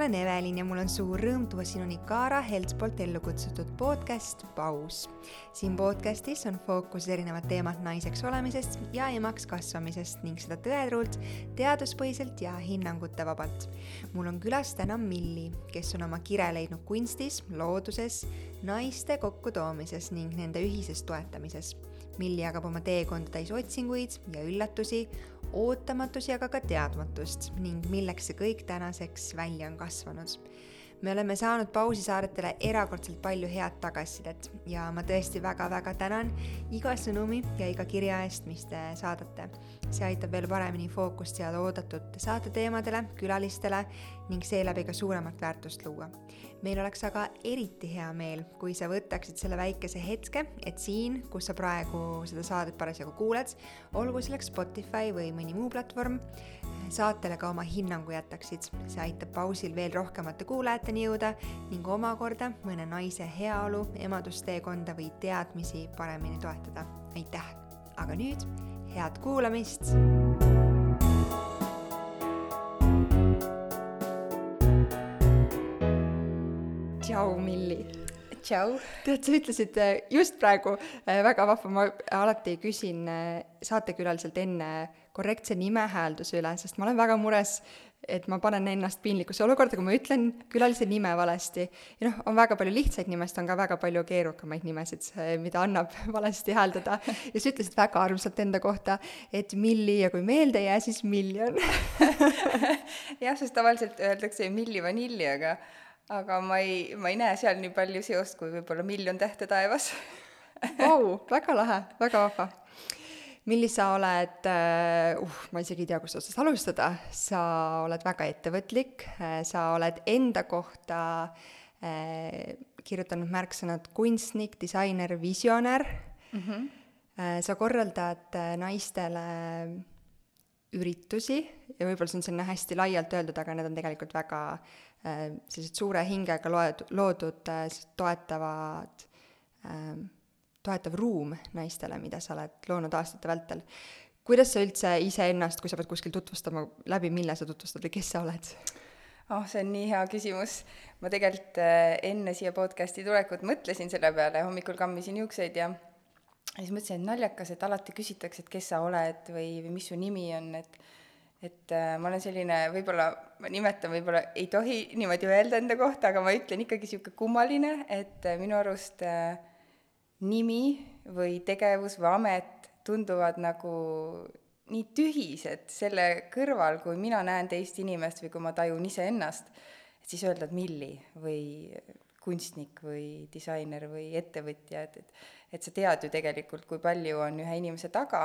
olen Evelin ja mul on suur rõõm tuua sinuni Kaara Helts poolt ellu kutsutud podcast Paus. siin podcastis on fookuses erinevad teemad naiseks olemisest ja emaks kasvamisest ning seda tõetruult, teaduspõhiselt ja hinnangute vabalt. mul on külas täna Milli, kes on oma kire leidnud kunstis, looduses, naiste kokkutoomises ning nende ühises toetamises Milli jagab oma teekonda täis otsinguid ja üllatusi, ootamatusi, aga ka teadmatust ning milleks see kõik tänaseks välja on kasvanud me oleme saanud pausisaaretele erakordselt palju head tagasisidet ja ma tõesti väga-väga tänan iga sõnumi ja iga kirja eest, mis te saadate. see aitab veel paremini fookust seada oodatud saateteemadele, külalistele ning seeläbi ka suuremat väärtust luua. meil oleks aga eriti hea meel, kui sa võtaksid selle väikese hetke, et siin, kus sa praegu seda saadet parasjagu kuuled, olgu selleks Spotify või mõni muu platvorm, saatele ka oma hinnangu jätaksid. see aitab pausil veel rohkemate kuulajateni jõuda ning omakorda mõne naise heaolu, emadusteekonda või teadmisi paremini toetada. aitäh! aga nüüd head kuulamist! tšau, Milli! tšau! tead, sa ütlesid äh, just praegu äh, väga vahva, ma alati küsin äh, saatekülaliselt enne korrektse nimehäälduse üle, sest ma olen väga mures, et ma panen ennast piinlikusse olukorda, kui ma ütlen külalise nime valesti. ja noh, on väga palju lihtsaid nimesid, on ka väga palju keerukamaid nimesid, mida annab valesti hääldada. ja sa ütlesid väga armsalt enda kohta, et milli ja kui meelde ei jää, siis miljon jah, sest tavaliselt öeldakse milli vanilli, aga aga ma ei, ma ei näe seal nii palju seost kui võib-olla miljon tähte taevas Vau, väga lahe, väga vahva. Milli, sa oled uh,, ma isegi ei tea, kust otsast alustada, sa oled väga ettevõtlik, äh, sa oled enda kohta uh, kirjutanud märksõnad kunstnik, disainer, visionär mm. -hmm. Uh, sa korraldad naistele üritusi ja võib-olla see on selline hästi laialt öeldud, aga need on tegelikult väga äh, sellised suure hingega loed-, loodud äh, toetavad äh,, toetav ruum naistele, mida sa oled loonud aastate vältel. kuidas sa üldse iseennast, kui sa pead kuskil tutvustama, läbi mille sa tutvustad või kes sa oled? oh, see on nii hea küsimus. ma tegelikult äh, enne siia podcast'i tulekut mõtlesin selle peale, hommikul kammisin juukseid ja ja siis mõtlesin, et naljakas, et alati küsitakse, et kes sa oled või, või mis su nimi on, et et äh, ma olen selline, võib-olla, ma nimetan, võib-olla ei tohi niimoodi öelda enda kohta, aga ma ütlen ikkagi niisugune kummaline, et äh, minu arust äh, nimi või tegevus või amet tunduvad nagu nii tühised selle kõrval, kui mina näen teist inimest või kui ma tajun iseennast, siis öelda, et milli või kunstnik või disainer või ettevõtja, et, et et sa tead ju tegelikult, kui palju on ühe inimese taga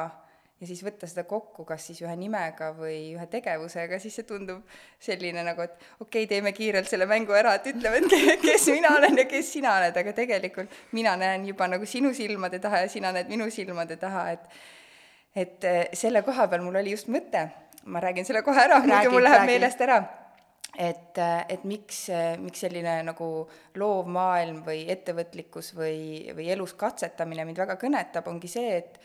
ja siis võtta seda kokku kas siis ühe nimega või ühe tegevusega, siis see tundub selline nagu, et okei okay,, teeme kiirelt selle mängu ära, et ütleme, et kes mina olen ja kes sina oled, aga tegelikult mina näen juba nagu sinu silmade taha ja sina näed minu silmade taha, et et eh, selle koha peal mul oli just mõte, ma räägin selle kohe ära, muidu mul läheb räägi. meelest ära et, et miks, miks selline nagu loov maailm või ettevõtlikkus või, või elus katsetamine mind väga kõnetab, ongi see, et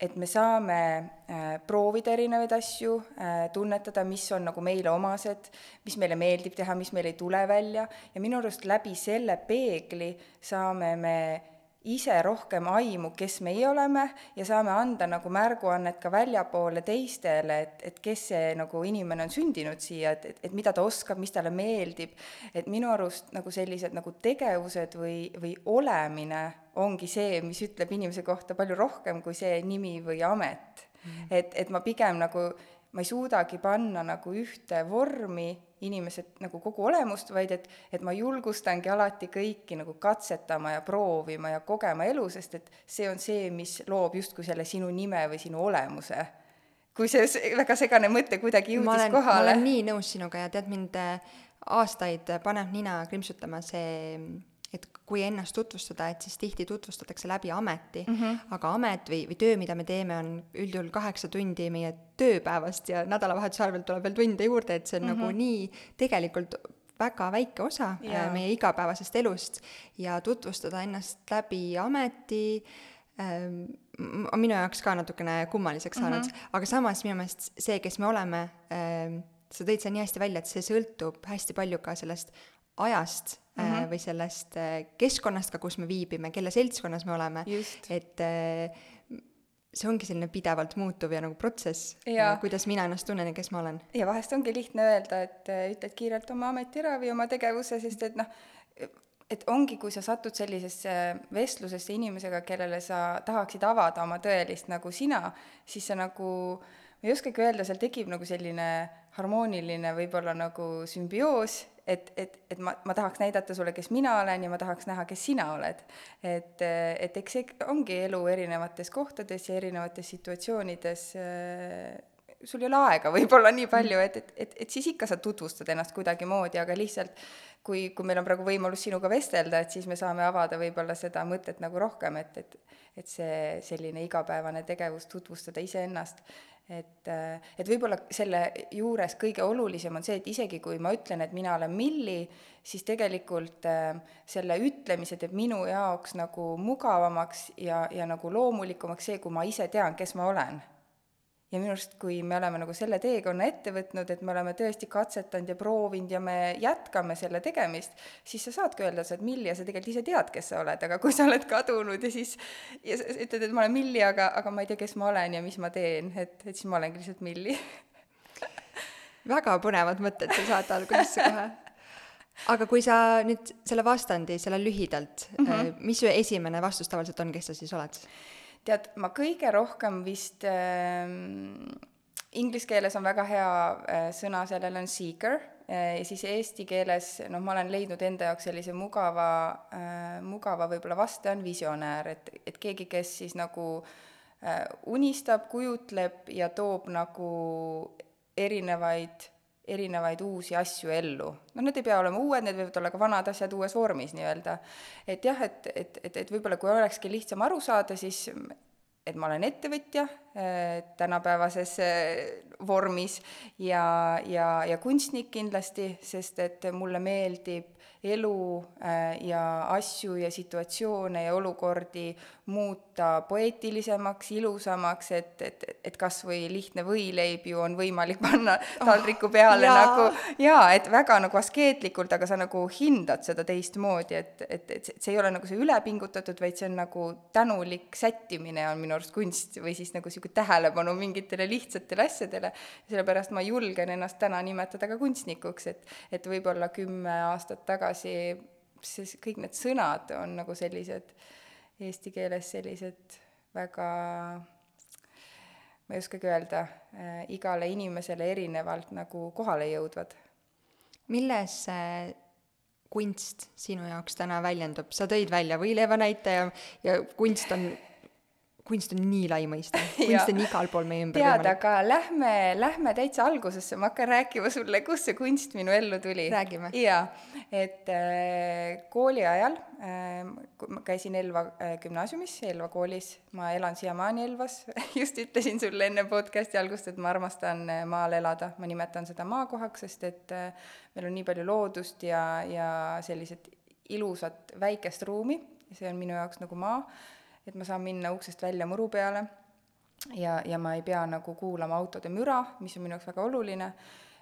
et me saame äh, proovida erinevaid asju äh,, tunnetada, mis on nagu meile omased, mis meile meeldib teha, mis meil ei tule välja. Ja minu arust läbi selle peegli saame me ise rohkem aimu, kes meie oleme ja saame anda nagu märguannet ka väljapoole teistele, et, et kes see nagu inimene on sündinud siia, et, et, et mida ta oskab, mis talle meeldib, et minu arust nagu sellised nagu tegevused või, või olemine ongi see, mis ütleb inimese kohta palju rohkem kui see nimi või amet. Mm.. et, et ma pigem nagu ma ei suudagi panna nagu ühte vormi inimesed nagu kogu olemust, vaid et, et ma julgustangi alati kõiki nagu katsetama ja proovima ja kogema elu, sest et see on see, mis loob justkui selle sinu nime või sinu olemuse. kui see väga segane mõte kuidagi jõudis ma olen, kohale. ma olen nii nõus sinuga ja tead, mind aastaid paneb nina krimpsutama see et kui ennast tutvustada, et siis tihti tutvustatakse läbi ameti mm, -hmm. aga amet või, või töö, mida me teeme, on üldjuhul kaheksa tundi meie tööpäevast ja nädalavahetuse arvelt tuleb veel tunde juurde, et see on mm -hmm. nagu nii tegelikult väga väike osa yeah. meie igapäevasest elust ja tutvustada ennast läbi ameti ähm, on minu jaoks ka natukene kummaliseks saanud mm, -hmm. aga samas minu meelest see, kes me oleme ähm,, sa tõid selle nii hästi välja, et see sõltub hästi palju ka sellest ajast mm -hmm. või sellest äh, keskkonnast ka, kus me viibime, kelle seltskonnas me oleme. et äh, see ongi selline pidevalt muutuv ja nagu protsess, kuidas mina ennast tunnen ja kes ma olen. ja vahest ongi lihtne öelda, et ütled kiirelt oma ameti ära või oma tegevuse, sest et noh, et ongi, kui sa satud sellisesse vestlusesse inimesega, kellele sa tahaksid avada oma tõelist nagu sina, siis sa nagu, ma ei oskagi öelda, seal tekib nagu selline harmooniline võib-olla nagu sümbioos, et, et, et ma, ma tahaks näidata sulle, kes mina olen ja ma tahaks näha, kes sina oled. et, et eks see ongi elu erinevates kohtades ja erinevates situatsioonides sul ei ole aega võib-olla nii palju, et, et, et, et siis ikka sa tutvustad ennast kuidagimoodi, aga lihtsalt kui, kui meil on praegu võimalus sinuga vestelda, et siis me saame avada võib-olla seda mõtet nagu rohkem, et, et et see selline igapäevane tegevus, tutvustada iseennast, et, et võib-olla selle juures kõige olulisem on see, et isegi kui ma ütlen, et mina olen Milli, siis tegelikult äh, selle ütlemise teeb minu jaoks nagu mugavamaks ja, ja nagu loomulikumaks see, kui ma ise tean, kes ma olen ja minu arust, kui me oleme nagu selle teekonna ette võtnud, et me oleme tõesti katsetanud ja proovinud ja me jätkame selle tegemist, siis sa saadki öelda, sa oled Milli ja sa tegelikult ise tead, kes sa oled, aga kui sa oled kadunud ja siis ja sa ütled, et ma olen Milli, aga, aga ma ei tea, kes ma olen ja mis ma teen, et, et siis ma olengi lihtsalt Milli väga põnevad mõtted seal saate algusesse kohe aga kui sa nüüd selle vastandi, selle lühidalt mm, -hmm. mis su esimene vastus tavaliselt on, kes sa siis oled? Tead, ma kõige rohkem vist äh, inglise keeles on väga hea äh, sõna, sellel on seeker äh, ja siis eesti keeles, noh, ma olen leidnud enda jaoks sellise mugava äh,, mugava võib-olla vaste on visionäär, et, et keegi, kes siis nagu äh, unistab, kujutleb ja toob nagu erinevaid erinevaid uusi asju ellu. noh, need ei pea olema uued, need võivad olla ka vanad asjad uues vormis nii-öelda. et jah, et, et, et, et võib-olla kui olekski lihtsam aru saada, siis et ma olen ettevõtja äh, tänapäevases äh, vormis ja, ja, ja kunstnik kindlasti, sest et mulle meeldib elu äh, ja asju ja situatsioone ja olukordi muuta poeetilisemaks, ilusamaks, et, et, et kas või lihtne võileib ju on võimalik panna oh, taldriku peale oh, nagu jaa, et väga nagu askeetlikult, aga sa nagu hindad seda teistmoodi, et, et, et see ei ole nagu see ülepingutatud, vaid see on nagu tänulik sättimine on minu arust kunst või siis nagu niisugune tähelepanu mingitele lihtsatele asjadele, sellepärast ma julgen ennast täna nimetada ka kunstnikuks, et et võib-olla kümme aastat tagasi siis kõik need sõnad on nagu sellised eesti keeles sellised väga ma ei oskagi öelda äh,, igale inimesele erinevalt nagu kohale jõudvad. milles see kunst sinu jaoks täna väljendub, sa tõid välja võileiva näite ja, ja kunst on kunst on nii lai mõiste, kunst on igal pool meie ümber tead, aga lähme, lähme täitsa algusesse, ma hakkan rääkima sulle, kust see kunst minu ellu tuli. jaa, et äh, kooli ajal äh, ma käisin Elva äh, gümnaasiumis, Elva koolis, ma elan siiamaani Elvas. Just ütlesin sulle enne podcast'i algust, et ma armastan äh, maal elada, ma nimetan seda maakohaks, sest et äh, meil on nii palju loodust ja, ja sellised ilusat väikest ruumi, see on minu jaoks nagu maa et ma saan minna uksest välja muru peale. Ja, ja ma ei pea nagu kuulama autode müra, mis on minu jaoks väga oluline,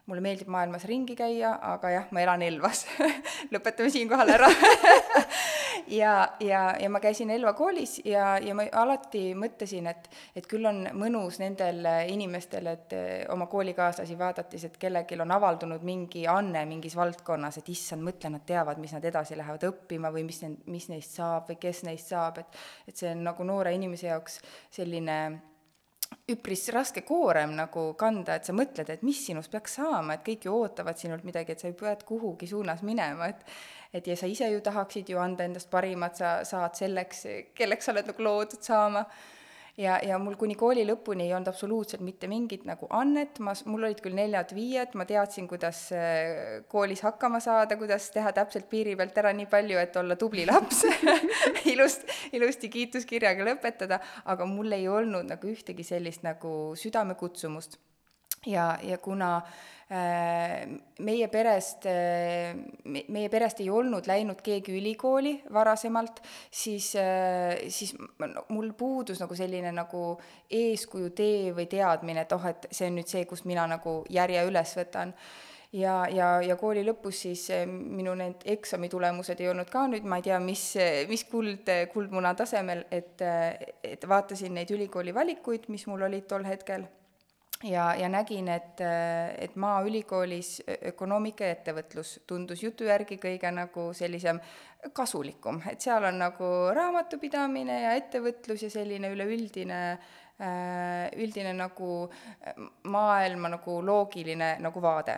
mulle meeldib maailmas ringi käia, aga jah, ma elan Elvas. Lõpetame siinkohal ära ja, ja, ja ma käisin Elva koolis ja, ja ma alati mõtlesin, et, et küll on mõnus nendel inimestel, et eh, oma koolikaaslasi vaadates, et kellelgi on avaldunud mingi anne mingis valdkonnas, et issand, mõtle, nad teavad, mis nad edasi lähevad õppima või mis, mis neist saab või kes neist saab, et et see on nagu noore inimese jaoks selline üpris raske koorem nagu kanda, et sa mõtled, et mis sinust peaks saama, et kõik ju ootavad sinult midagi, et sa ju pead kuhugi suunas minema, et et ja sa ise ju tahaksid ju anda endast parimat, sa saad selleks, kelleks sa oled nagu loodud saama ja, ja mul kuni kooli lõpuni ei olnud absoluutselt mitte mingit nagu annet, ma, mul olid küll neljad-viied, ma teadsin, kuidas äh, koolis hakkama saada, kuidas teha täpselt piiri pealt ära nii palju, et olla tubli laps. Ilust, ilusti kiituskirjaga lõpetada, aga mul ei olnud nagu ühtegi sellist nagu südamekutsumust ja, ja kuna äh, meie perest äh,, meie perest ei olnud läinud keegi ülikooli varasemalt, siis äh,, siis mul puudus nagu selline nagu eeskujutee või teadmine, et oh, et see on nüüd see, kust mina nagu järje üles võtan. Ja, ja, ja kooli lõpus siis minu need eksamitulemused ei olnud ka nüüd ma ei tea, mis, mis kuld, kuldmuna tasemel, et, et vaatasin neid ülikooli valikuid, mis mul olid tol hetkel, ja, ja nägin, et, et Maaülikoolis ökonoomika ja ettevõtlus tundus jutu järgi kõige nagu sellisem kasulikum, et seal on nagu raamatupidamine ja ettevõtlus ja selline üleüldine üldine nagu maailma nagu loogiline nagu vaade.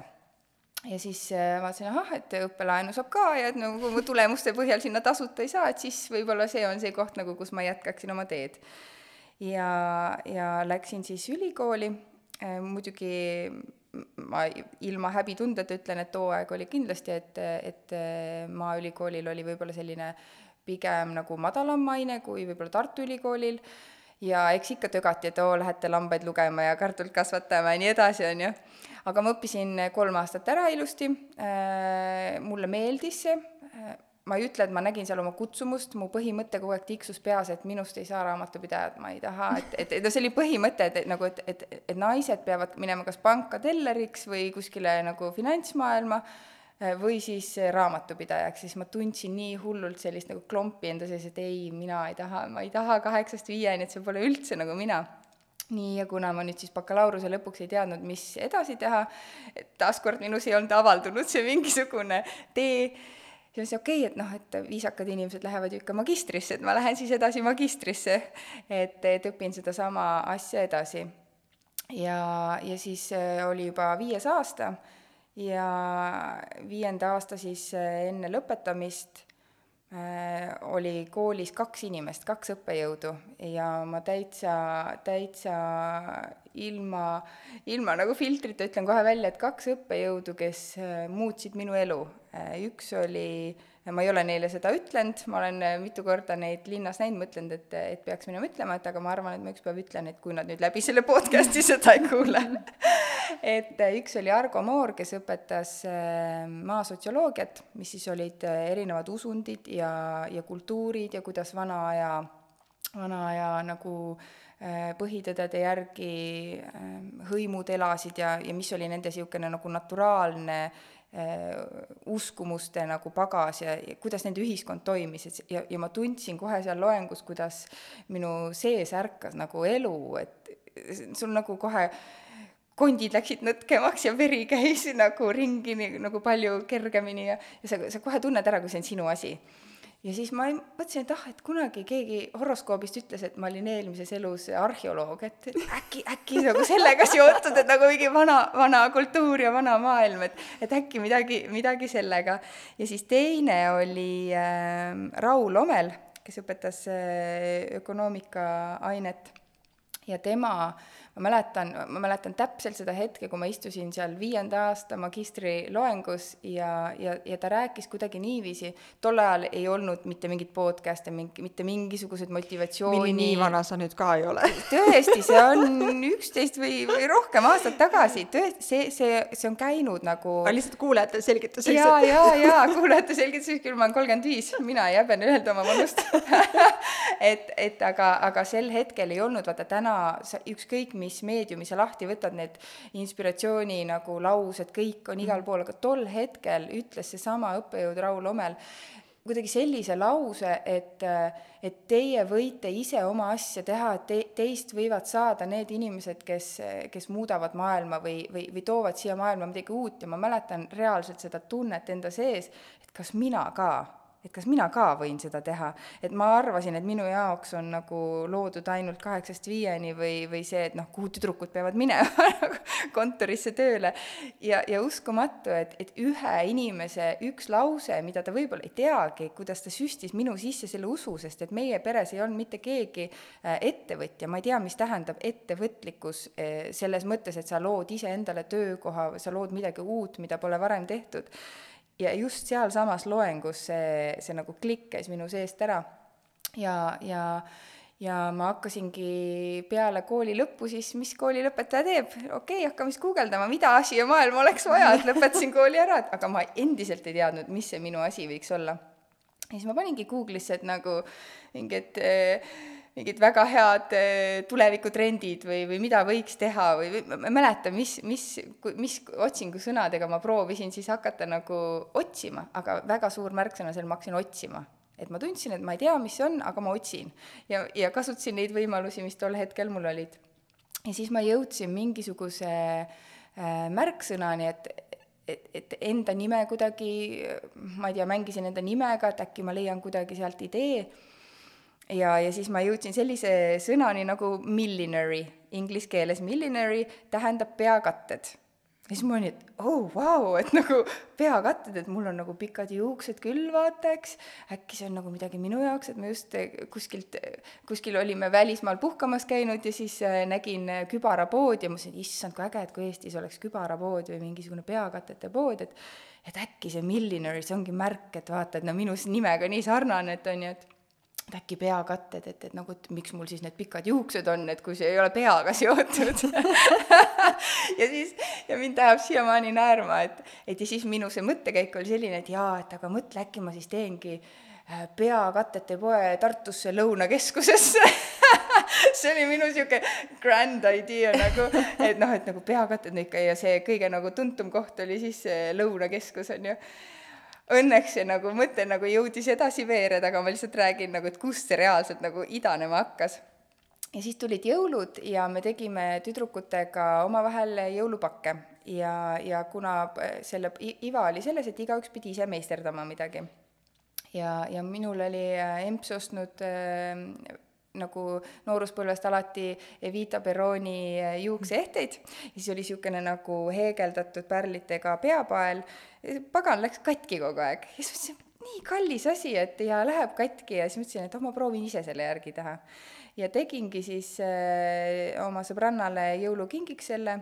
Ja siis äh, vaatasin, ahah, et õppelaenu saab ka ja et nagu mu tulemuste põhjal sinna tasuta ei saa, et siis võib-olla see on see koht nagu, kus ma jätkaksin oma teed. ja, ja läksin siis ülikooli, äh, muidugi ma ilma häbitundeta ütlen, et too aeg oli kindlasti, et, et äh, Maaülikoolil oli võib-olla selline pigem nagu madalam maine kui võib-olla Tartu Ülikoolil. Ja eks ikka tögati, et oo, lähete lambaid lugema ja kartulit kasvatama ja nii edasi, on ju. aga ma õppisin kolm aastat ära ilusti. Äh,, mulle meeldis see. Äh,, ma ei ütle, et ma nägin seal oma kutsumust, mu põhimõte kogu aeg tiksus peas, et minust ei saa raamatupidajat, ma ei taha, et, et, et no see oli põhimõte, et, et nagu, et, et, et naised peavad minema kas panka telleriks või kuskile nagu finantsmaailma Äh, või siis raamatupidajaks, siis ma tundsin nii hullult sellist nagu klompi enda sees, et ei, mina ei taha, ma ei taha kaheksast viieni, et see pole üldse nagu mina. Nii, ja kuna ma nüüd siis bakalaureuse lõpuks ei teadnud, mis edasi teha, taaskord minus ei olnud avaldunud see mingisugune tee, siis okei okay,, et noh, et viisakad inimesed lähevad ju ikka magistrisse, et ma lähen siis edasi magistrisse, et, et õpin sedasama asja edasi. ja, ja siis äh, oli juba viies aasta ja viienda aasta siis äh, enne lõpetamist oli koolis kaks inimest, kaks õppejõudu ja ma täitsa, täitsa ilma, ilma nagu filtrita ütlen kohe välja, et kaks õppejõudu, kes äh, muutsid minu elu. üks oli ma ei ole neile seda ütlenud, ma olen äh, mitu korda neid linnas näinud, mõtlenud, et, et peaks minema ütlema, et aga ma arvan, et ma ükspäev ütlen, et kui nad nüüd läbi selle podcast'i seda ei kuule. Et äh, üks oli Argo Moor, kes õpetas äh, maasotsioloogiat, mis siis olid erinevad usundid ja, ja kultuurid ja kuidas vana aja, vana aja nagu põhitõdede järgi hõimud elasid ja, ja mis oli nende niisugune nagu naturaalne Äh, uskumuste nagu pagas ja, ja kuidas nende ühiskond toimis, et ja, ja ma tundsin kohe seal loengus, kuidas minu sees ärkas nagu elu, et sul nagu kohe kondid läksid nõtkemaks ja veri käis nagu ringi nii, nagu palju kergemini ja, ja sa, sa kohe tunned ära, kui see on sinu asi ja siis ma mõtlesin, et ah, et kunagi keegi horoskoobist ütles, et ma olin eelmises elus arheoloog, et äkki, äkki nagu sellega seotud, et nagu mingi vana, vana kultuur ja vana maailm, et, et äkki midagi, midagi sellega. ja siis teine oli äh, Raul Omel, kes õpetas äh, ökonoomika ainet ja tema äh, ma mäletan, ma mäletan täpselt seda hetke, kui ma istusin seal viienda aasta magistriloengus ja, ja, ja ta rääkis kuidagi niiviisi, tol ajal ei olnud mitte mingit podcast'e, mingi, mitte mingisuguseid motivatsiooni. Nii vana sa nüüd ka ei ole? Tõesti, see on üksteist või, või rohkem aastat tagasi, tõesti, see, see, see on käinud nagu aga lihtsalt kuulajate selgituseks. jaa, jaa, jaa, kuulajate selgituseks, küll ma olen kolmkümmend viis, mina ei häbene öelda oma vanust. Et, et aga, aga sel hetkel ei olnud, vaata täna sa ükskõik mis mis meediumi sa lahti võtad, need inspiratsiooni nagu laused, kõik on igal pool, aga tol hetkel ütles seesama õppejõud Raul Omel kuidagi sellise lause, et, et teie võite ise oma asja teha, et te, teist võivad saada need inimesed, kes, kes muudavad maailma või, või, või toovad siia maailma midagi uut. Ja ma mäletan reaalselt seda tunnet enda sees, et kas mina ka et kas mina ka võin seda teha, et ma arvasin, et minu jaoks on nagu loodud ainult kaheksast viieni või, või see, et noh, kuhu tüdrukud peavad minema nagu kontorisse tööle. ja, ja uskumatu, et, et ühe inimese üks lause, mida ta võib-olla ei teagi, kuidas ta süstis minu sisse selle usu, sest et meie peres ei olnud mitte keegi äh, ettevõtja, ma ei tea, mis tähendab ettevõtlikkus äh, selles mõttes, et sa lood iseendale töökoha, sa lood midagi uut, mida pole varem tehtud ja just sealsamas loengus see, see nagu klikk käis minu seest ära. Ja, ja ja ma hakkasingi peale kooli lõppu siis, mis koolilõpetaja teeb, okei okay,, hakkame siis guugeldama, mida asi ja maailma oleks vaja, et lõpetasin kooli ära, et aga ma endiselt ei teadnud, mis see minu asi võiks olla. ja siis ma paningi Google'isse, et nagu mingid mingid väga head tulevikutrendid või, või mida võiks teha või, või ma ei mäleta, mis, mis, mis otsingusõnadega ma proovisin siis hakata nagu otsima, aga väga suur märksõna seal, ma hakkasin otsima et ma tundsin, et ma ei tea, mis see on, aga ma otsin. ja, ja kasutasin neid võimalusi, mis tol hetkel mul olid. ja siis ma jõudsin mingisuguse äh, märksõnani, et et, et enda nime kuidagi, ma ei tea, mängisin enda nimega, et äkki ma leian kuidagi sealt idee, ja, ja siis ma jõudsin sellise sõnani nagu millinary, inglise keeles millinary tähendab peakatted ja siis ma olin, et oh vau wow,, et nagu peakatted, et mul on nagu pikad juuksed küll, vaata, eks, äkki see on nagu midagi minu jaoks, et me just eh, kuskilt, kuskil olime välismaal puhkamas käinud ja siis eh, nägin eh, kübarapoodi ja mõtlesin, issand, kui äge, et kui Eestis oleks kübarapood või mingisugune peakatete pood, et et äkki see millinary, see ongi märk, et vaata, et no minu nimega nii sarnane, et on ju, et et äkki peakatted, et, et nagu, et miks mul siis need pikad juuksed on, et kui see ei ole peaga seotud. Ja siis, ja mind ajab siiamaani naerma, et, et ja siis minu see mõttekäik oli selline, et jaa, et aga mõtle, äkki ma siis teengi äh, peakatete poe Tartusse Lõunakeskusesse. See oli minu niisugune grand idea nagu, et noh, et nagu peakatted no ikka ja see kõige nagu tuntum koht oli siis see Lõunakeskus, on ju õnneks see nagu mõte nagu jõudis edasi veereda, aga ma lihtsalt räägin nagu, et kust see reaalselt nagu idanema hakkas. ja siis tulid jõulud ja me tegime tüdrukutega omavahel jõulupakke ja, ja kuna äh, selle iva oli selles, et igaüks pidi ise meisterdama midagi. ja, ja minul oli äh, emps ostnud äh, nagu nooruspõlvest alati Evita Peroni juukseehteid. Ja siis oli niisugune nagu heegeldatud pärlitega peapael. Pagan läks katki kogu aeg. Ja siis mõtlesin, nii kallis asi, et ja läheb katki. Ja siis mõtlesin, et oh, ma proovin ise selle järgi teha. ja tegingi siis äh, oma sõbrannale jõulukingiks selle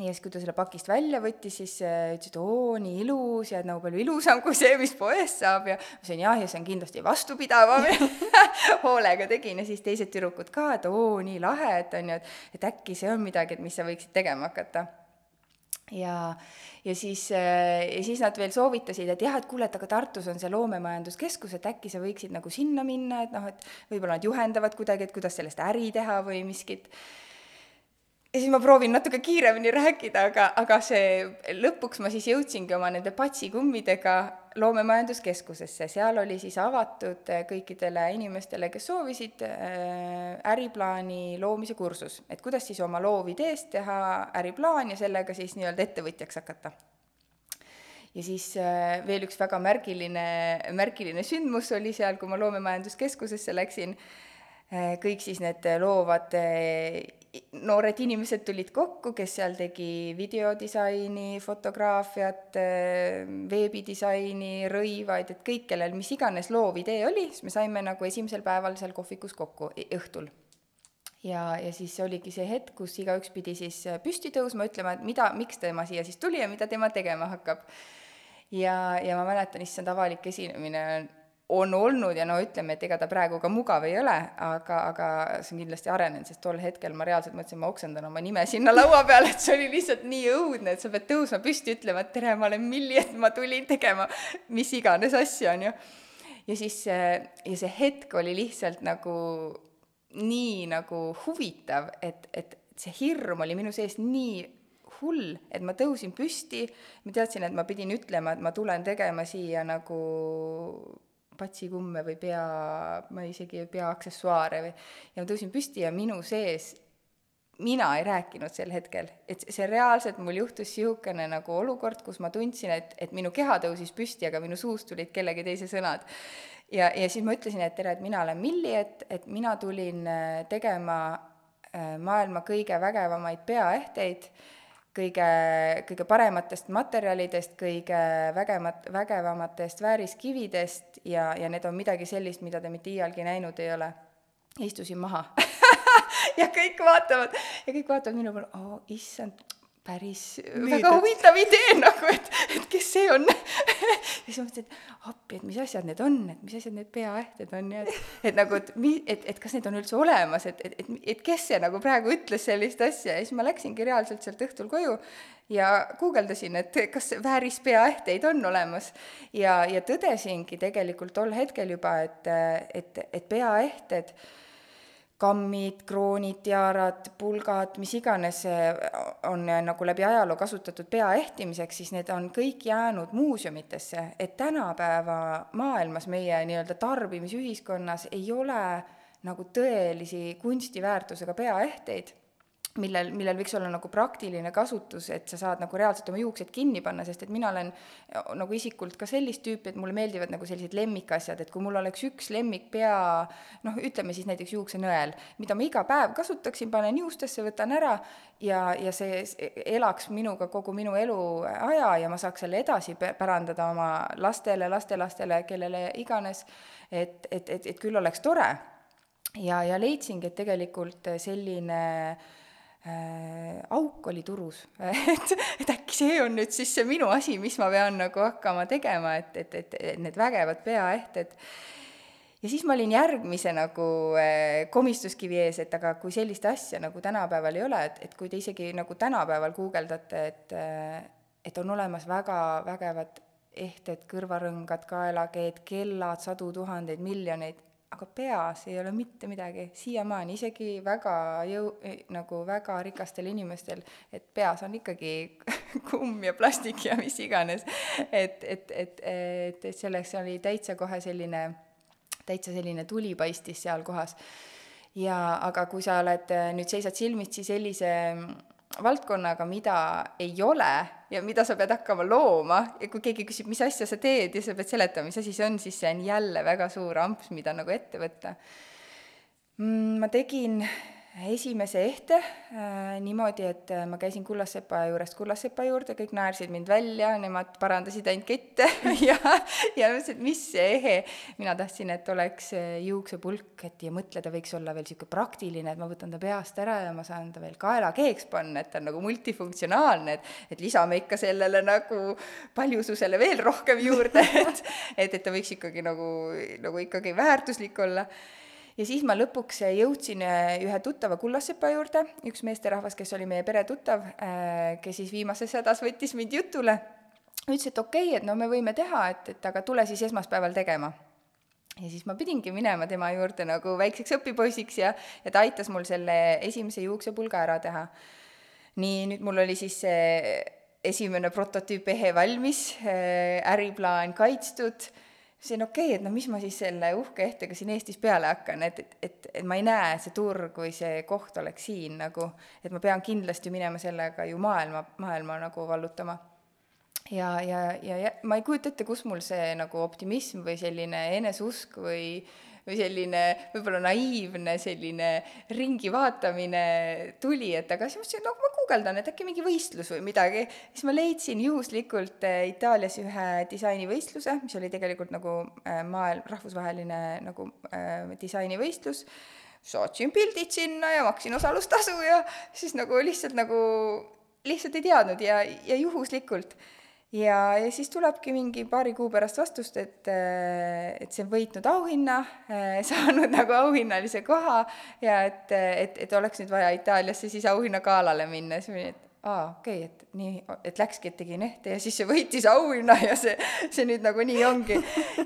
ja siis, kui ta selle pakist välja võttis, siis äh, ütles, et oo, nii ilus ja et nagu palju ilusam kui see, mis poest saab. Ja ma ütlesin jah, ja see on kindlasti vastupidavam. Hoolega tegin ja siis teised tüdrukud ka, et oo, nii lahe, et on ju, et, et äkki see on midagi, et mis sa võiksid tegema hakata. Ja, ja siis, äh, ja siis nad veel soovitasid, et jah, et kuule, et aga Tartus on see loomemajanduskeskus, et äkki sa võiksid nagu sinna minna, et noh, et võib-olla nad juhendavad kuidagi, et kuidas sellest äri teha või miskit ja siis ma proovin natuke kiiremini rääkida, aga, aga see, lõpuks ma siis jõudsingi oma nende patsikummidega loomemajanduskeskusesse, seal oli siis avatud kõikidele inimestele, kes soovisid äh, äriplaani loomise kursus, et kuidas siis oma loovideest teha äriplaan ja sellega siis nii-öelda ettevõtjaks hakata. Ja siis äh, veel üks väga märgiline, märgiline sündmus oli seal, kui ma loomemajanduskeskusesse läksin, äh, kõik siis need loovad noored inimesed tulid kokku, kes seal tegi videodisaini, fotograafiat, veebidisaini, rõivaid, et kõik, kellel mis iganes loovidee oli, siis me saime nagu esimesel päeval seal kohvikus kokku õhtul. ja, ja siis oligi see hetk, kus igaüks pidi siis püsti tõusma, ütlema, et mida, miks tema siia siis tuli ja mida tema tegema hakkab. ja, ja ma mäletan, issand, avalik esinemine on olnud ja no ütleme, et ega ta praegu ka mugav ei ole, aga, aga see on kindlasti arenenud, sest tol hetkel ma reaalselt mõtlesin, ma oksendan oma nime sinna laua peale, et see oli lihtsalt nii õudne, et sa pead tõusma püsti, ütlema, et tere, ma olen Milli, et ma tulin tegema mis iganes asja, on ju. ja siis ja see hetk oli lihtsalt nagu nii nagu huvitav, et, et see hirm oli minu sees nii hull, et ma tõusin püsti, ma teadsin, et ma pidin ütlema, et ma tulen tegema siia nagu patsikumme või pea, ma isegi peaaksessuaare või, ja ma tõusin püsti ja minu sees mina ei rääkinud sel hetkel, et see reaalselt mul juhtus niisugune nagu olukord, kus ma tundsin, et, et minu keha tõusis püsti, aga minu suust tulid kellegi teise sõnad. ja, ja siis ma ütlesin, et tere, et mina olen Milli, et, et mina tulin äh, tegema äh, maailma kõige vägevamaid peaehteid kõige, kõige parematest materjalidest, kõige vägemat, vägevamatest vääriskividest ja, ja need on midagi sellist, mida te mitte iialgi näinud ei ole. istusin maha ja kõik vaatavad ja kõik vaatavad minu poole, oo issand, päris Müüdud. väga huvitav idee nagu, et, et kes see on ja siis ma mõtlesin, et appi, et mis asjad need on, et mis asjad need peaähted on ja et, et nagu, et mi-, et, et kas need on üldse olemas, et, et, et, et kes see nagu praegu ütles sellist asja ja siis ma läksingi reaalselt sealt õhtul koju ja guugeldasin, et kas vääris peaähteid on olemas. ja, ja tõdesingi tegelikult tol hetkel juba, et, et, et peaähted kammid, kroonid, tiarad, pulgad, mis iganes on nagu läbi ajaloo kasutatud pea ehtimiseks, siis need on kõik jäänud muuseumitesse, et tänapäeva maailmas, meie nii-öelda tarbimisühiskonnas ei ole nagu tõelisi kunstiväärtusega peaehteid millel, millel võiks olla nagu praktiline kasutus, et sa saad nagu reaalselt oma juuksed kinni panna, sest et mina olen nagu isikult ka sellist tüüpi, et mulle meeldivad nagu sellised lemmikasjad, et kui mul oleks üks lemmikpea, noh, ütleme siis näiteks juuksenõel, mida ma iga päev kasutaksin, panen juustesse, võtan ära ja, ja see elaks minuga kogu minu eluaja ja ma saaks selle edasi pärandada oma lastele, lastelastele, kellele iganes, et, et, et, et küll oleks tore. ja, ja leidsingi, et tegelikult selline äh, äh, auk oli turus. Et, et äkki see on nüüd siis see minu asi, mis ma pean nagu hakkama tegema, et, et, et, et need vägevad peaehted. Ja siis ma olin järgmise nagu äh, komistuskivi ees, et aga kui sellist asja nagu tänapäeval ei ole, et, et kui te isegi nagu tänapäeval guugeldate, et äh, et on olemas väga vägevad ehted, kõrvarõngad, kaelakeed, kellad, sadu tuhandeid, miljoneid, aga peas ei ole mitte midagi, siiamaani, isegi väga jõu-, nagu väga rikastel inimestel, et peas on ikkagi kumm ja plastik ja mis iganes. et, et, et, et, et selleks oli täitsa kohe selline, täitsa selline tuli paistis seal kohas. ja aga kui sa oled, nüüd seisad silmitsi sellise valdkonnaga, mida ei ole ja mida sa pead hakkama looma. Ja kui keegi küsib, mis asja sa teed? ja sa pead seletama, mis asi see on, siis see on jälle väga suur amps, mida nagu ette võtta. Mm, ma tegin esimese ehte äh, niimoodi, et äh, ma käisin kullassepa juurest kullassepa juurde, kõik naersid mind välja, nemad parandasid ainult kette ja, ja mõtlesin, et mis see ehe. mina tahtsin, et oleks äh, juuksepulk, et ja mõtleda võiks olla veel niisugune praktiline, et ma võtan ta peast ära ja ma saan ta veel kaelakeeks panna, et ta on nagu multifunktsionaalne, et, et lisame ikka sellele nagu paljususele veel rohkem juurde, et, et, et ta võiks ikkagi nagu, nagu ikkagi väärtuslik olla ja siis ma lõpuks jõudsin äh, ühe tuttava kullassepa juurde, üks meesterahvas, kes oli meie pere tuttav, äh, kes siis viimases hädas võttis mind jutule, ütles, et okei okay,, et no me võime teha, et, et aga tule siis esmaspäeval tegema ja siis ma pidingi minema tema juurde nagu väikseks õpipoisiks ja, ja ta aitas mul selle esimese juuksepulga ära teha. nii, nüüd mul oli siis see esimene prototüüp ehe valmis, äh, äriplaan kaitstud on okei okay,, et no mis ma siis selle uhke ehtega siin Eestis peale hakkan, et, et, et, et ma ei näe, see turg või see koht oleks siin nagu, et ma pean kindlasti minema sellega ju maailma, maailma nagu vallutama. ja, ja, ja, ja ma ei kujuta ette, kus mul see nagu optimism või selline eneseusk või või selline võib-olla naiivne selline ringi vaatamine tuli, et aga siis mõtlesin, et no ma guugeldan, et äkki mingi võistlus või midagi. siis ma leidsin juhuslikult äh, Itaalias ühe disainivõistluse, mis oli tegelikult nagu äh, maailm, rahvusvaheline nagu äh, disainivõistlus saatsin pildid sinna ja maksin osalustasu ja siis nagu lihtsalt nagu, lihtsalt ei teadnud ja, ja juhuslikult ja, ja siis tulebki mingi paari kuu pärast vastust, et, äh, et see on võitnud auhinna, äh, saanud nagu auhinnalise koha ja et, et, et oleks nüüd vaja Itaaliasse siis auhinnagalale minna, siis ma olin, et aa, okei okay,, et nii, et läkski, et tegin ehte ja siis see võitis auhinna ja see, see nüüd nagu nii ongi.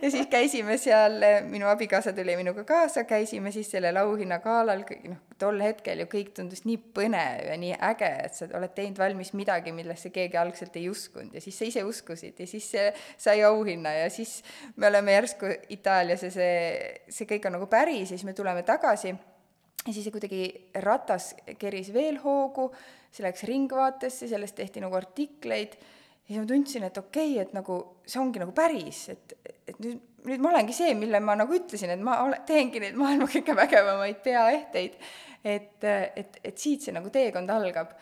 ja siis käisime seal, minu abikaasa tuli minuga kaasa, käisime siis sellel auhinnagalal, noh, tol hetkel ju kõik tundus nii põnev ja nii äge, et sa oled teinud valmis midagi, millesse keegi algselt ei uskunud. Ja siis sa ise uskusid ja siis see sai auhinna ja siis me oleme järsku Itaalias ja see, see kõik on nagu päris ja siis me tuleme tagasi. Ja siis kuidagi ratas keris veel hoogu, see läks Ringvaatesse, sellest tehti nagu artikleid, ja siis ma tundsin, et okei okay,, et nagu see ongi nagu päris, et, et nüüd, nüüd ma olengi see, mille ma nagu ütlesin, et ma ole, teengi neid maailma kõige vägevamaid peaehteid. et, et, et siit see nagu teekond algab.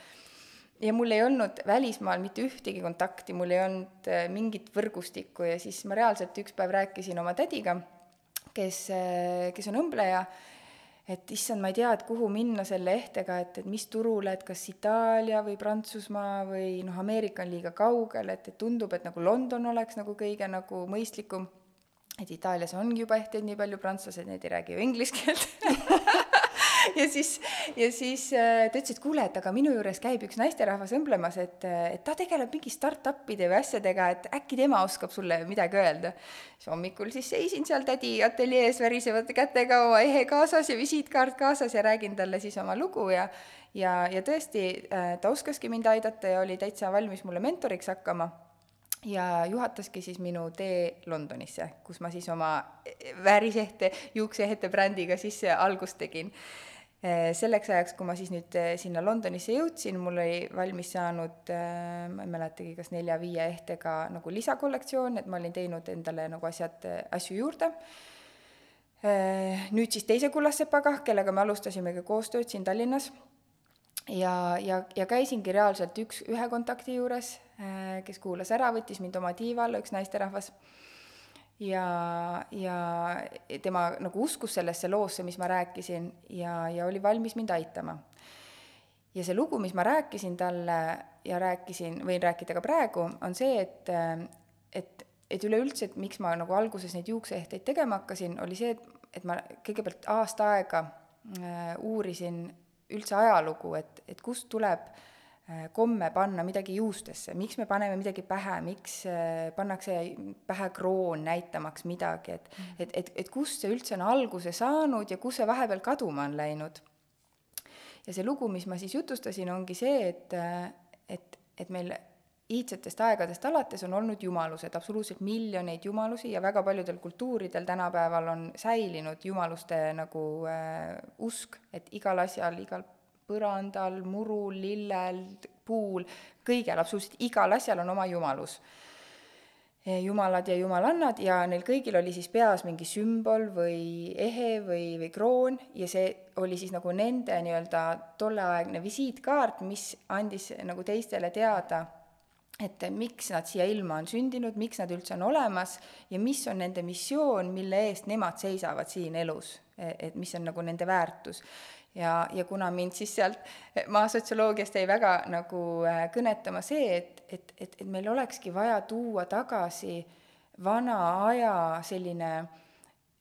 ja mul ei olnud välismaal mitte ühtegi kontakti, mul ei olnud äh, mingit võrgustikku ja siis ma reaalselt üks päev rääkisin oma tädiga, kes, äh, kes on õmbleja et issand, ma ei tea, et kuhu minna selle ehtega, et, et mis turule, et kas Itaalia või Prantsusmaa või noh, Ameerika on liiga kaugel, et, et tundub, et nagu London oleks nagu kõige nagu mõistlikum. et Itaalias ongi juba ehteid nii palju, prantslased, need ei räägi ju inglise keelt ja siis, ja siis äh, ta ütles, et kuule, et aga minu juures käib üks naisterahvas õmblemas, et, äh, et ta tegeleb mingi startup'ide või asjadega, et äkki tema oskab sulle midagi öelda. siis hommikul siis seisin seal tädi ateljees värisevate kätega oma ehe kaasas ja visiitkaart kaasas ja räägin talle siis oma lugu ja ja, ja tõesti, äh, ta oskaski mind aidata ja oli täitsa valmis mulle mentoriks hakkama ja juhataski siis minu tee Londonisse, kus ma siis oma väärisehte, juukseehte brändiga siis algust tegin selleks ajaks, kui ma siis nüüd eh, sinna Londonisse jõudsin, mul oli valmis saanud, eh, ma ei mäletagi, kas nelja-viie ehtega nagu lisakollektsioon, et ma olin teinud endale nagu asjad, asju juurde. Nüüd siis teise kullassepaga, kellega me alustasimegi koostööd siin Tallinnas ja, ja, ja käisingi reaalselt üks, ühe kontakti juures, kes kuulas ära, võttis mind oma tiiva alla, üks naisterahvas ja, ja tema nagu uskus sellesse loosse, mis ma rääkisin ja, ja oli valmis mind aitama. ja see lugu, mis ma rääkisin talle ja rääkisin, võin rääkida ka praegu, on see, et, et, et üleüldse, et miks ma nagu alguses neid juukseehteid tegema hakkasin, oli see, et, et ma kõigepealt aasta aega äh, uurisin üldse ajalugu, et, et kust tuleb äh, komme panna midagi juustesse, miks me paneme midagi pähe, miks äh, pannakse pähe kroon näitamaks midagi, et mm. et, et, et kust see üldse on alguse saanud ja kus see vahepeal kaduma on läinud. ja see lugu, mis ma siis jutustasin, ongi see, et, äh, et, et meil iidsetest aegadest alates on olnud jumalused, absoluutselt miljoneid jumalusi ja väga paljudel kultuuridel tänapäeval on säilinud jumaluste nagu äh, usk, et igal asjal, igal põrandal, murul, lillel, puul, kõigel, absoluutselt igal asjal on oma jumalus. jumalad ja jumalannad ja neil kõigil oli siis peas mingi sümbol või ehe või, või kroon ja see oli siis nagu nende nii-öelda tolleaegne visiitkaart, mis andis nagu teistele teada, et miks nad siia ilma on sündinud, miks nad üldse on olemas ja mis on nende missioon, mille eest nemad seisavad siin elus, et mis on nagu nende väärtus ja, ja kuna mind siis sealt maasotsioloogiast jäi väga nagu äh, kõnetama see, et, et, et, et meil olekski vaja tuua tagasi vana aja selline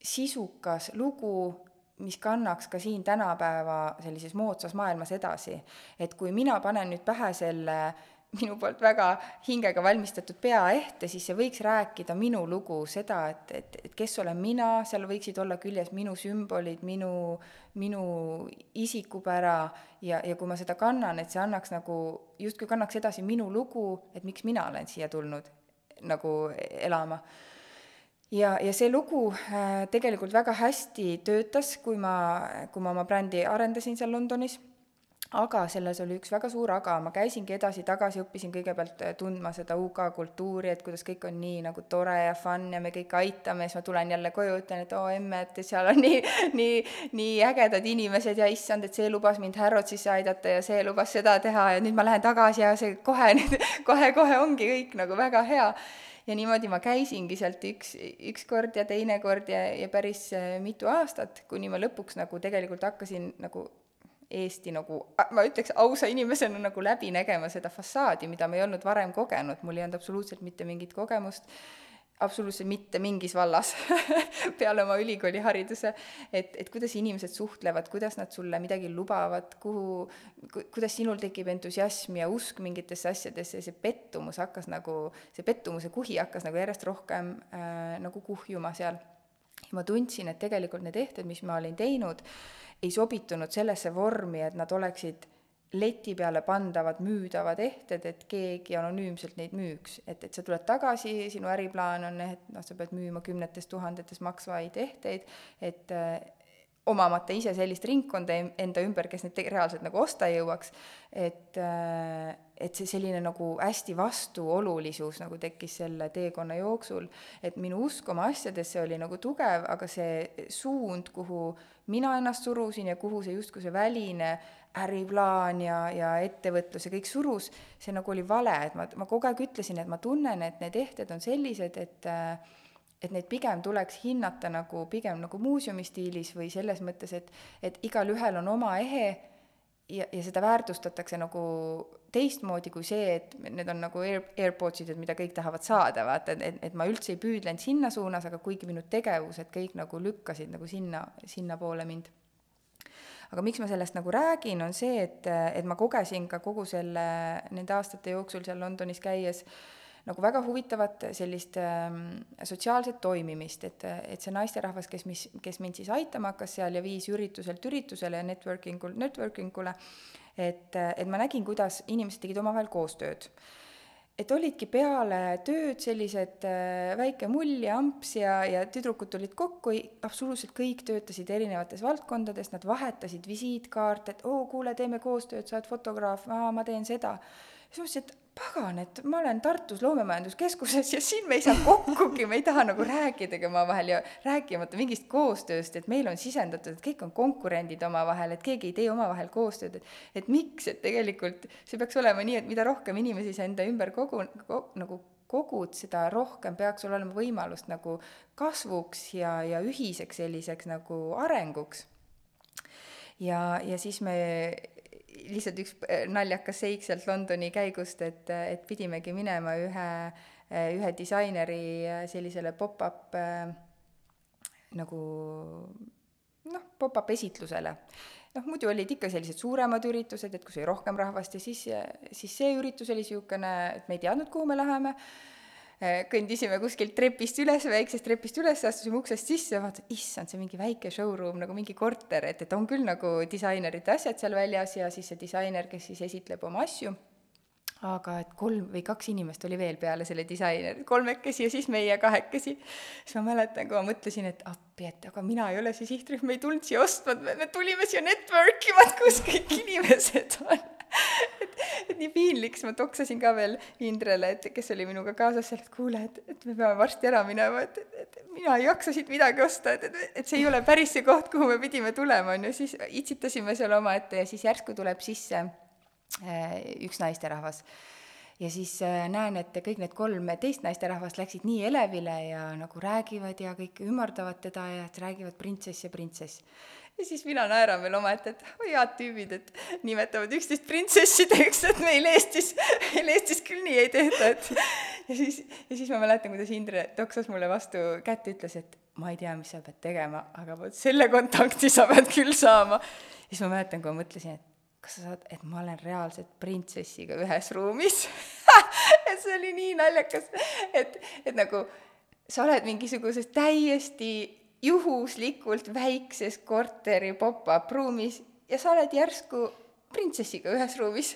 sisukas lugu, mis kannaks ka siin tänapäeva sellises moodsas maailmas edasi. et kui mina panen nüüd pähe selle minu poolt väga hingega valmistatud peaehte, siis see võiks rääkida minu lugu, seda, et, et, et kes olen mina, seal võiksid olla küljes minu sümbolid, minu, minu isikupära ja, ja kui ma seda kannan, et see annaks nagu, justkui kannaks edasi minu lugu, et miks mina olen siia tulnud nagu elama. Ja, ja see lugu äh, tegelikult väga hästi töötas, kui ma, kui ma oma brändi arendasin seal Londonis aga selles oli üks väga suur aga, ma käisingi edasi-tagasi, õppisin kõigepealt äh, tundma seda UK kultuuri, et kuidas kõik on nii nagu tore ja fun ja me kõik aitame, siis ma tulen jälle koju, ütlen, et oo emme, et seal on nii, nii, nii ägedad inimesed ja issand, et see lubas mind Harrodsisse aidata ja see lubas seda teha ja nüüd ma lähen tagasi ja see kohe nüüd, kohe-kohe ongi kõik nagu väga hea. Ja niimoodi ma käisingi sealt üks, üks kord ja teine kord ja, ja päris äh, mitu aastat, kuni ma lõpuks nagu tegelikult hakkasin nagu Eesti nagu, ma ütleks ausa inimesena nagu läbi nägema seda fassaadi, mida ma ei olnud varem kogenud, mul ei olnud absoluutselt mitte mingit kogemust, absoluutselt mitte mingis vallas peale oma ülikoolihariduse, et, et kuidas inimesed suhtlevad, kuidas nad sulle midagi lubavad, kuhu ku,, kuidas sinul tekib entusiasm ja usk mingitesse asjadesse. Ja see pettumus hakkas nagu, see pettumuse kuhi hakkas nagu järjest rohkem äh, nagu kuhjuma seal. ja ma tundsin, et tegelikult need ehted, mis ma olin teinud, ei sobitunud sellesse vormi, et nad oleksid leti peale pandavad müüdavad ehted, et keegi anonüümselt neid müüks. et, et sa tuled tagasi, sinu äriplaan on, et noh, sa pead müüma kümnetes tuhandetes maksvaid ehteid, et omamata ise sellist ringkonda enda ümber, kes neid reaalselt nagu osta jõuaks, et, äh, et see selline nagu hästi vastuolulisus nagu tekkis selle teekonna jooksul, et minu usk oma asjadesse oli nagu tugev, aga see suund, kuhu mina ennast surusin ja kuhu see justkui see väline äriplaan ja, ja ettevõtlus ja kõik surus, see nagu oli vale, et ma, ma kogu aeg ütlesin, et ma tunnen, et need ehted on sellised, et äh, et neid pigem tuleks hinnata nagu pigem nagu muuseumi stiilis või selles mõttes, et, et igalühel on oma ehe ja, ja seda väärtustatakse nagu teistmoodi kui see, et need on nagu air, AirPodsid, et mida kõik tahavad saada, vaata, et, et, et ma üldse ei püüdlenud sinna suunas, aga kuigi minu tegevused kõik nagu lükkasid nagu sinna, sinnapoole mind. aga miks ma sellest nagu räägin, on see, et, et ma kogesin ka kogu selle, nende aastate jooksul seal Londonis käies äh, nagu väga huvitavat sellist äh, sotsiaalset toimimist, et, et see naisterahvas, kes mis, kes mind siis aitama hakkas seal ja viis ürituselt üritusele ja networking ul networking ule, et, et ma nägin, kuidas inimesed tegid omavahel koostööd et olidki peale tööd sellised äh, väike mull ja amps ja, ja tüdrukud tulid kokku, absoluutselt kõik töötasid erinevates valdkondades, nad vahetasid visiitkaarte, et oo, kuule, teeme koostööd, sa oled fotograaf, ma teen seda. siis ma mõtlesin, et pagan, et ma olen Tartus Loomemajanduskeskuses ja siin me ei saa kokkugi, me ei taha nagu rääkidagi omavahel ja rääkimata mingist koostööst, et meil on sisendatud, et kõik on konkurendid omavahel, et keegi ei tee omavahel koostööd, et et miks, et tegelikult see peaks olema nii, et mida rohkem inimesi sa enda ümber kogu, kogu, nagu kogud, seda rohkem peaks sul olema võimalust nagu kasvuks ja, ja ühiseks selliseks nagu arenguks. ja, ja siis me lihtsalt üks äh, naljakas seik sealt Londoni käigust, et, et pidimegi minema ühe, äh, ühe disaineri äh, sellisele pop-up nagu noh, pop-up esitlusele. noh, muidu olid ikka sellised suuremad üritused, et kus oli rohkem rahvast ja siis, siis see üritus oli niisugune, et me ei teadnud, kuhu me läheme Äh, kõndisime kuskilt trepist üles, väiksest trepist üles, astusime uksest sisse ja vaatasin, issand, see mingi väike showroom, nagu mingi korter, et, et on küll nagu disainerite asjad seal väljas ja siis see disainer, kes siis esitleb oma asju, aga et kolm või kaks inimest oli veel peale selle disaineri, kolmekesi ja siis meie kahekesi. siis ma mäletan, kui ma mõtlesin, et appi, et aga mina ei ole see sihtrühm, me ei tulnud siia ostma, me tulime siia network ima, et kus kõik inimesed on siis ma toksasin ka veel Indrele, et kes oli minuga kaasas seal, et kuule, et, et me peame varsti ära minema, et, et, et mina ei jaksa siit midagi osta, et, et, et see ei ole päris see koht, kuhu me pidime tulema, on ju, siis itsitasime seal omaette ja siis järsku tuleb sisse äh, üks naisterahvas. Ja siis äh, näen, et kõik need kolm teist naisterahvast läksid nii elevile ja nagu räägivad ja kõik ümardavad teda ja et räägivad printsess ja printsess ja siis mina naeran veel omaette, et oi head tüübid, et nimetavad üksteist printsessideks, et meil Eestis, meil Eestis küll nii ei tehta, et ja siis, ja siis ma mäletan, kuidas Indre toksas mulle vastu kätt ja ütles, et ma ei tea, mis sa pead tegema, aga vot selle kontakti sa pead küll saama. siis ma mäletan, kui ma mõtlesin, et kas sa saad, et ma olen reaalselt printsessiga ühes ruumis et see oli nii naljakas, et, et nagu sa oled mingisuguses täiesti juhuslikult väikses korteri pop-up ruumis ja sa oled järsku printsessiga ühes ruumis.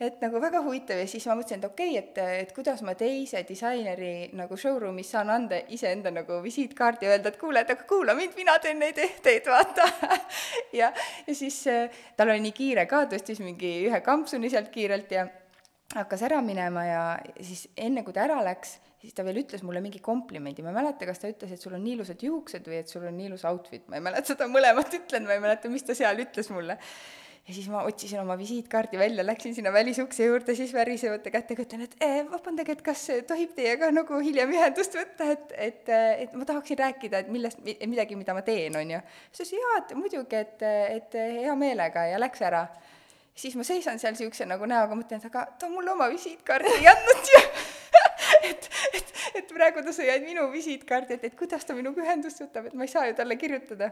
et nagu väga huvitav ja siis ma mõtlesin, et okei okay,, et, et kuidas ma teise disaineri nagu showroom'is saan anda iseenda nagu visiitkaardi ja öelda, et kuule, et aga kuula mind, mina teen neid ehteid, vaata ja, ja siis äh, tal oli nii kiire ka, tõstis mingi ühe kampsuni sealt kiirelt ja hakkas ära minema ja siis enne, kui ta ära läks, siis ta veel ütles mulle mingi komplimendi, ma ei mäleta, kas ta ütles, et sul on nii ilusad juuksed või et sul on nii ilus outfit, ma ei mäleta seda mõlemat ütlenud, ma ei mäleta, mis ta seal ütles mulle. ja siis ma otsisin oma visiitkaardi välja, läksin sinna välisukse juurde, siis värisevate kätega ütlen, et eh, vabandage, et kas tohib teiega nagu hiljem ühendust võtta, et, et, et ma tahaksin rääkida, et millest, midagi, mida ma teen, on ju. siis ta ütles, jaa, et muidugi, et, et hea meelega ja läks ära siis ma seisan seal niisuguse nagu näoga, mõtlen, et aga ta mulle oma visiitkaardi ei andnud ju et, et, et praegu ta sai ainult minu visiitkaardi, et, et kuidas ta minuga ühendust võtab, et ma ei saa ju talle kirjutada.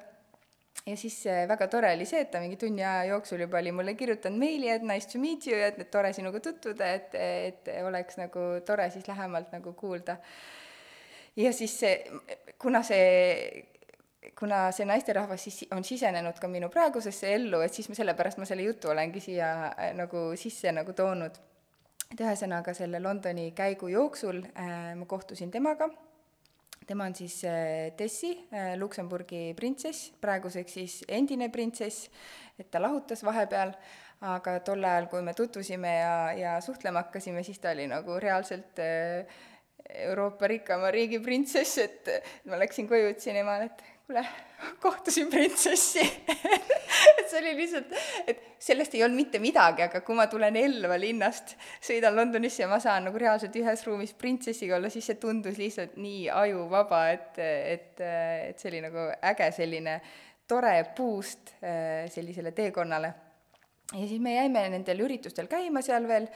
ja siis äh, väga tore oli see, et ta mingi tunni aja jooksul juba oli mulle kirjutanud meili, et nice to meet you ja et, et tore sinuga tutvuda, et, et oleks nagu tore siis lähemalt nagu kuulda. ja siis see, kuna see kuna see naisterahvas siis on sisenenud ka minu praegusesse ellu, et siis ma sellepärast ma selle jutu olengi siia äh, nagu sisse nagu toonud et ühesõnaga selle Londoni käigu jooksul äh, ma kohtusin temaga, tema on siis äh, Tessi äh,, Luksemburgi printsess, praeguseks siis endine printsess, et ta lahutas vahepeal, aga tol ajal, kui me tutvusime ja, ja suhtlema hakkasime, siis ta oli nagu reaalselt Euroopa rikkama riigi printsess, et ma läksin koju, ütlesin emale, et kuule, kohtasin printsessi et see oli lihtsalt, et sellest ei olnud mitte midagi, aga kui ma tulen Elva linnast, sõidan Londonisse ja ma saan nagu reaalselt ühes ruumis printsessiga olla, siis see tundus lihtsalt nii ajuvaba, et, et, et see oli nagu äge selline tore boost äh, sellisele teekonnale. ja siis me jäime nendel üritustel käima seal veel,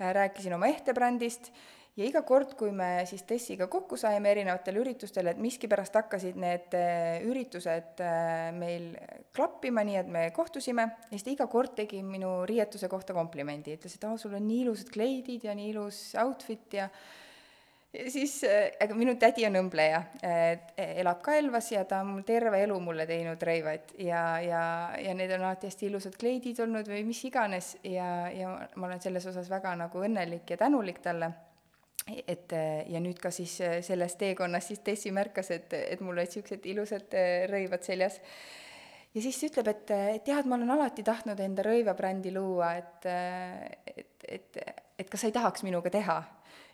äh, rääkisin oma ehtebrändist ja iga kord, kui me siis Tessiga kokku saime erinevatel üritustel, et miskipärast hakkasid need äh, üritused meil klappima, nii et me kohtusime ja siis ta iga kord tegi minu riietuse kohta komplimendi, ütles, et aa, sul on nii ilusad kleidid ja nii ilus outfit ja ja siis, aga minu tädi on õmbleja, elab ka Elvas ja ta on terve elu mulle teinud rõivaid ja, ja, ja need on alati hästi ilusad kleidid olnud või mis iganes ja, ja ma olen selles osas väga nagu õnnelik ja tänulik talle. Et ja nüüd ka siis selles teekonnas siis Tessi märkas, et, et mul olid niisugused ilusad rõivad seljas. Ja siis ta ütleb, et, et jah, et ma olen alati tahtnud enda rõivabrändi luua, et, et, et, et kas sa ei tahaks minuga teha?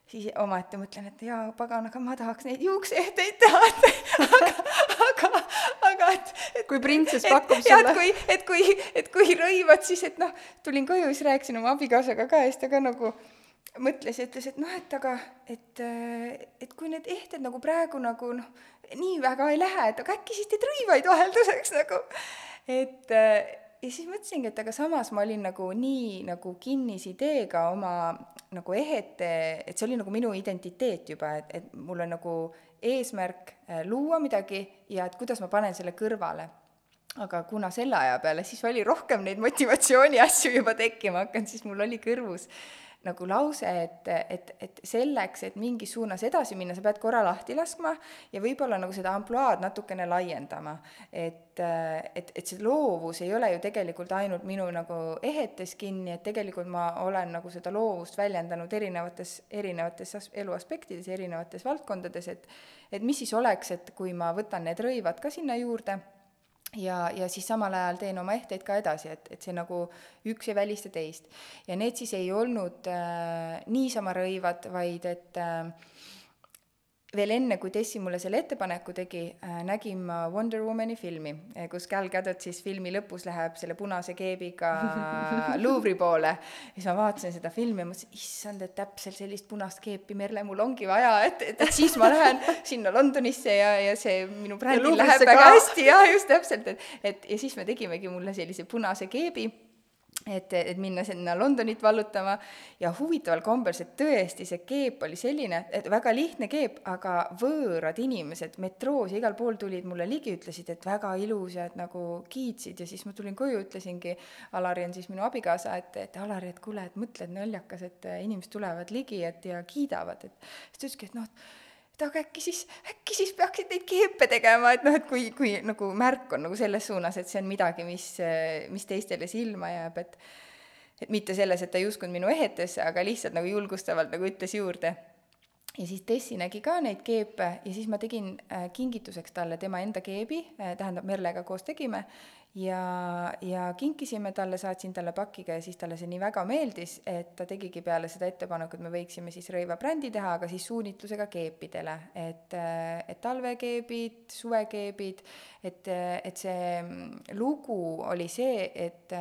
Siis omaette mõtlen, et jaa, pagan, aga ma tahaks neid juukseehteid teha, et aga, aga, aga et, et kui printsess pakub et, sulle. et kui, et kui, et kui rõivad, siis et noh, tulin koju, siis rääkisin oma abikaasaga ka ja siis ta ka nagu mõtles ja ütles, et noh, et aga, et, et kui need ehted nagu praegu nagu noh, nii väga ei lähe, et aga äkki siis teed rõivaid vahelduseks nagu, et ja siis mõtlesingi, et aga samas ma olin nagu nii nagu kinnisideega oma nagu ehete, et see oli nagu minu identiteet juba, et, et mul on nagu eesmärk äh, luua midagi ja et kuidas ma panen selle kõrvale. aga kuna selle aja peale siis oli rohkem neid motivatsiooni asju juba tekkima hakanud, siis mul oli kõrvus nagu lause, et, et, et selleks, et mingis suunas edasi minna, sa pead korra lahti laskma ja võib-olla nagu seda ampluaad natukene laiendama. et, et, et see loovus ei ole ju tegelikult ainult minu nagu ehetes kinni, et tegelikult ma olen nagu seda loovust väljendanud erinevates, erinevates as-, eluaspektides, erinevates valdkondades, et et mis siis oleks, et kui ma võtan need rõivad ka sinna juurde ja, ja siis samal ajal teen oma ehteid ka edasi, et, et see nagu üks ei välista teist. ja need siis ei olnud äh, niisama rõivad, vaid et äh, veel enne, kui Tessi mulle selle ettepaneku tegi äh,, nägin ma Wonder Womani filmi, äh, kus Gal Gadot siis filmi lõpus läheb selle punase keebiga Louvre'i poole. ja siis ma vaatasin seda filmi ja mõtlesin, issand, et täpselt sellist punast keepi, Merle, mul ongi vaja, et, et, et siis ma lähen sinna Londonisse ja, ja see minu brändil läheb väga ka. hästi, jah, just täpselt, et, et ja siis me tegimegi mulle sellise punase keebi et, et minna sinna Londonit vallutama. Ja huvitaval kombel see tõesti, see keep oli selline, et väga lihtne keep, aga võõrad inimesed metroos ja igal pool tulid mulle ligi, ütlesid, et väga ilus ja et nagu kiitsid. Ja siis ma tulin koju, ütlesingi, Alari on siis minu abikaasa, et, et Alari, et kuule, et mõtle, et naljakas, et inimesed tulevad ligi, et ja kiidavad, et siis ta ütleski, et noh, et aga äkki siis, äkki siis peaksid neid keepe tegema, et noh, et kui, kui nagu märk on nagu selles suunas, et see on midagi, mis, mis teistele silma jääb, et et mitte selles, et ta ei uskunud minu ehetesse, aga lihtsalt nagu julgustavalt nagu ütles juurde. ja siis Tessi nägi ka neid keepe ja siis ma tegin äh, kingituseks talle tema enda keebi äh,, tähendab, Merlega koos tegime, ja, ja kinkisime talle, saatsin talle pakiga ja siis talle see nii väga meeldis, et ta tegigi peale seda ettepanekut, me võiksime siis rõivabrändi teha, aga siis suunitlusega keepidele, et, et talvekeebid, suvekeebid, et, et see lugu oli see, et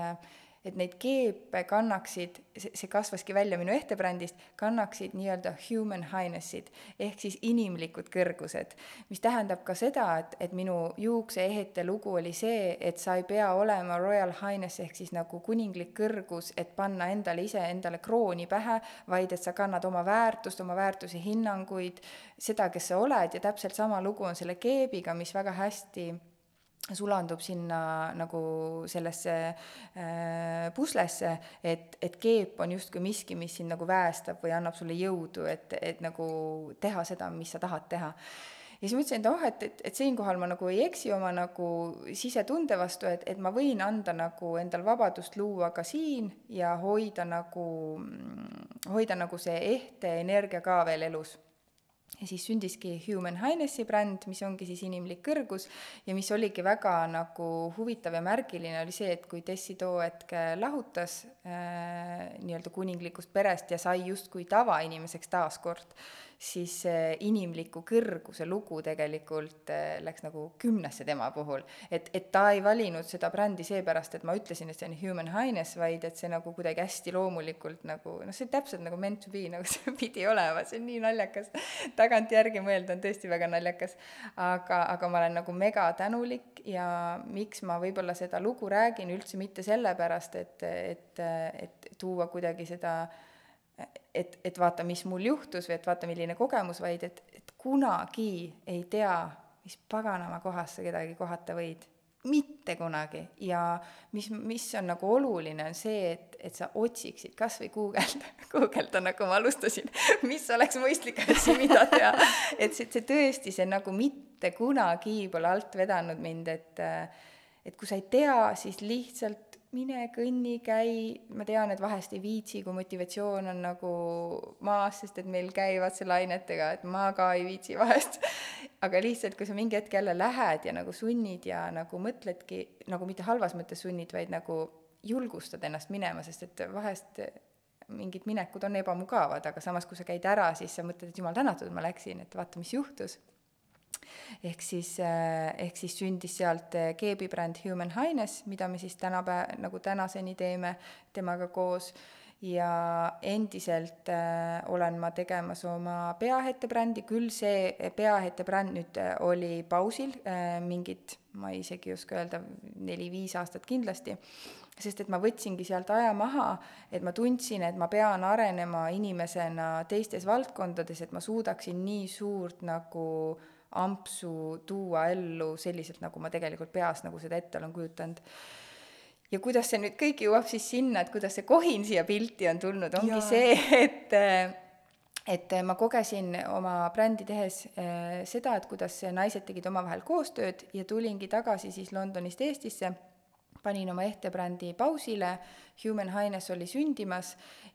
et neid keepe kannaksid, see, kasvaski välja minu ehtebrändist, kannaksid nii-öelda human highness'id ehk siis inimlikud kõrgused. mis tähendab ka seda, et, et minu juukseehete lugu oli see, et sa ei pea olema royal highness ehk siis nagu kuninglik kõrgus, et panna endale ise endale krooni pähe, vaid et sa kannad oma väärtust, oma väärtusi, hinnanguid, seda, kes sa oled ja täpselt sama lugu on selle keebiga, mis väga hästi sulandub sinna nagu sellesse äh, puslesse, et, et keep on justkui miski, mis sind nagu väestab või annab sulle jõudu, et, et nagu teha seda, mis sa tahad teha. ja siis mõtlesin, et oh, et, et, et siinkohal ma nagu ei eksi oma nagu sisetunde vastu, et, et ma võin anda nagu endal vabadust luua ka siin ja hoida nagu, hoida nagu see ehte energia ka veel elus ja siis sündiski Human Highnessi bränd, mis ongi siis inimlik kõrgus. Ja mis oligi väga nagu huvitav ja märgiline, oli see, et kui Tessi too hetk lahutas äh, nii-öelda kuninglikust perest ja sai justkui tavainimeseks taaskord, siis see inimliku kõrguse lugu tegelikult eh, läks nagu kümnesse tema puhul. et, et ta ei valinud seda brändi seepärast, et ma ütlesin, et see on human highness, vaid et see nagu kuidagi hästi loomulikult nagu noh, see täpselt nagu meant to be, nagu see pidi olema, see on nii naljakas. tagantjärgi mõelda on tõesti väga naljakas. aga, aga ma olen nagu mega tänulik ja miks ma võib-olla seda lugu räägin, üldse mitte sellepärast, et, et, et tuua kuidagi seda äh, et, et vaata, mis mul juhtus või et vaata, milline kogemus, vaid et, et kunagi ei tea, mis paganama kohas sa kedagi kohata võid. mitte kunagi ja mis, mis on nagu oluline, on see, et, et sa otsiksid kas või guugelda, guugelda, nagu ma alustasin, mis oleks mõistlik asi, mida teha. et see, see tõesti, see nagu mitte kunagi pole alt vedanud mind, et et kui sa ei tea, siis lihtsalt mine kõnni, käi, ma tean, et vahest ei viitsi, kui motivatsioon on nagu maas, sest et meil käivad see lainetega, et ma ka ei viitsi vahest. aga lihtsalt, kui sa mingi hetk jälle lähed ja nagu sunnid ja nagu mõtledki, nagu mitte halvas mõttes sunnid, vaid nagu julgustad ennast minema, sest et vahest mingid minekud on ebamugavad, aga samas, kui sa käid ära, siis sa mõtled, et jumal tänatud, ma läksin, et vaata, mis juhtus ehk siis, äh, ehk siis sündis sealt äh, Keebi bränd Human Highness, mida me siis tänapäev, nagu tänaseni teeme temaga koos. Ja endiselt äh, olen ma tegemas oma peahette brändi, küll see peahette bränd nüüd äh, oli pausil äh, mingid, ma isegi ei oska öelda, neli-viis aastat kindlasti, sest et ma võtsingi sealt aja maha, et ma tundsin, et ma pean arenema inimesena teistes valdkondades, et ma suudaksin nii suurt nagu äh, ampsu tuua ellu selliselt, nagu ma tegelikult peas nagu seda ette olen kujutanud. ja kuidas see nüüd kõik jõuab siis sinna, et kuidas see kohin siia pilti on tulnud, ongi ja. see, et et ma kogesin oma brändi tehes äh, seda, et kuidas naised tegid omavahel koostööd ja tulingi tagasi siis Londonist Eestisse panin oma ehtebrändi pausile, Human Highness oli sündimas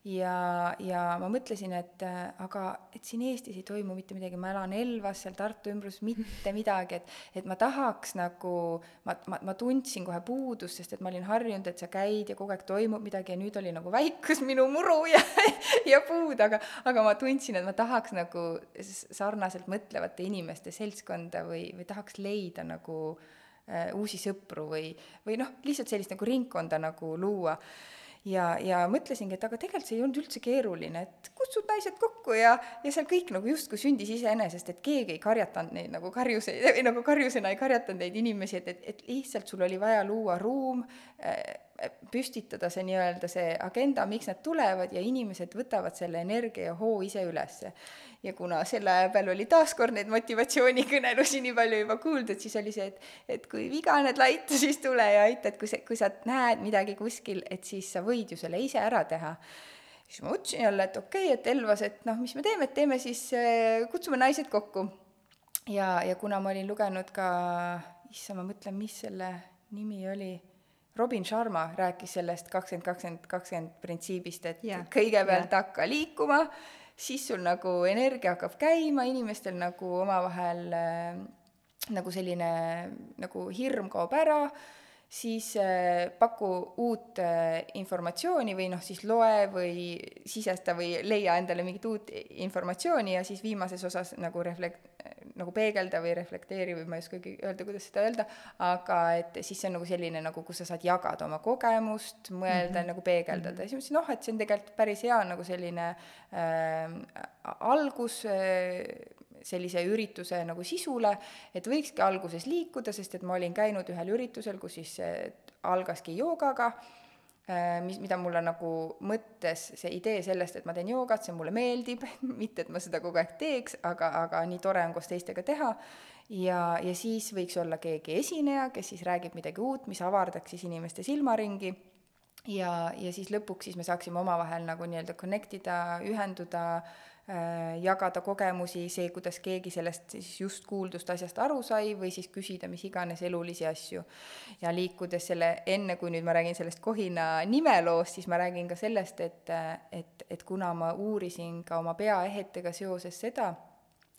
ja, ja ma mõtlesin, et äh, aga et siin Eestis ei toimu mitte midagi, ma elan Elvas, seal Tartu ümbruses mitte midagi, et et ma tahaks nagu, ma, ma, ma tundsin kohe puudust, sest et ma olin harjunud, et sa käid ja kogu aeg toimub midagi ja nüüd oli nagu väikus minu muru ja ja puud, aga, aga ma tundsin, et ma tahaks nagu sarnaselt mõtlevate inimeste seltskonda või, või tahaks leida nagu uusi sõpru või, või noh, lihtsalt sellist nagu ringkonda nagu luua. ja, ja mõtlesingi, et aga tegelikult see ei olnud üldse keeruline, et kutsud naised kokku ja, ja seal kõik nagu justkui sündis iseenesest, et keegi ei karjatanud neid nagu karjuseid, või nagu karjusena ei karjatanud neid inimesi, et, et, et lihtsalt sul oli vaja luua ruum äh,, püstitada see nii-öelda see agenda, miks nad tulevad ja inimesed võtavad selle energia ja hoo ise ülesse. ja kuna selle aja peal oli taaskord neid motivatsioonikõnelusi nii palju juba kuuldud, siis oli see, et et kui viganed laitu, siis tule ja aita, et kui sa, kui sa näed midagi kuskil, et siis sa võid ju selle ise ära teha siis ma mõtlesin jälle, et okei okay,, et Elvas, et noh, mis me teeme, et teeme siis, äh, kutsume naised kokku. ja, ja kuna ma olin lugenud ka, issand, ma mõtlen, mis selle nimi oli Robin Sharma rääkis sellest kakskümmend, kakskümmend, kakskümmend printsiibist, et yeah. kõigepealt yeah. hakka liikuma, siis sul nagu energia hakkab käima, inimestel nagu omavahel äh, nagu selline nagu hirm kaob ära, siis äh, paku uut äh, informatsiooni või noh, siis loe või sisesta või leia endale mingit uut informatsiooni ja siis viimases osas nagu reflekt-, nagu peegelda või reflekteeri või ma ei oskagi öelda, kuidas seda öelda, aga et siis see on nagu selline nagu, kus sa saad jagada oma kogemust, mõelda mm, -hmm. nagu peegeldada mm -hmm. ja siis ma mõtlesin, noh, et see on tegelikult päris hea nagu selline äh, algus äh, sellise ürituse nagu sisule, et võikski alguses liikuda, sest et ma olin käinud ühel üritusel, kus siis algaski joogaga äh,, mis, mida mulle nagu mõttes, see idee sellest, et ma teen joogat, see mulle meeldib, mitte et ma seda kogu aeg teeks, aga, aga nii tore on koos teistega teha, ja, ja siis võiks olla keegi esineja, kes siis räägib midagi uut, mis avardaks siis inimeste silmaringi, ja, ja siis lõpuks siis me saaksime omavahel nagu nii-öelda connect ida, ühenduda Äh, jagada kogemusi, see, kuidas keegi sellest siis just kuuldust asjast aru sai või siis küsida mis iganes elulisi asju. ja liikudes selle, enne kui nüüd ma räägin sellest Kohina nimeloost, siis ma räägin ka sellest, et, et, et kuna ma uurisin ka oma peaehetega seoses seda,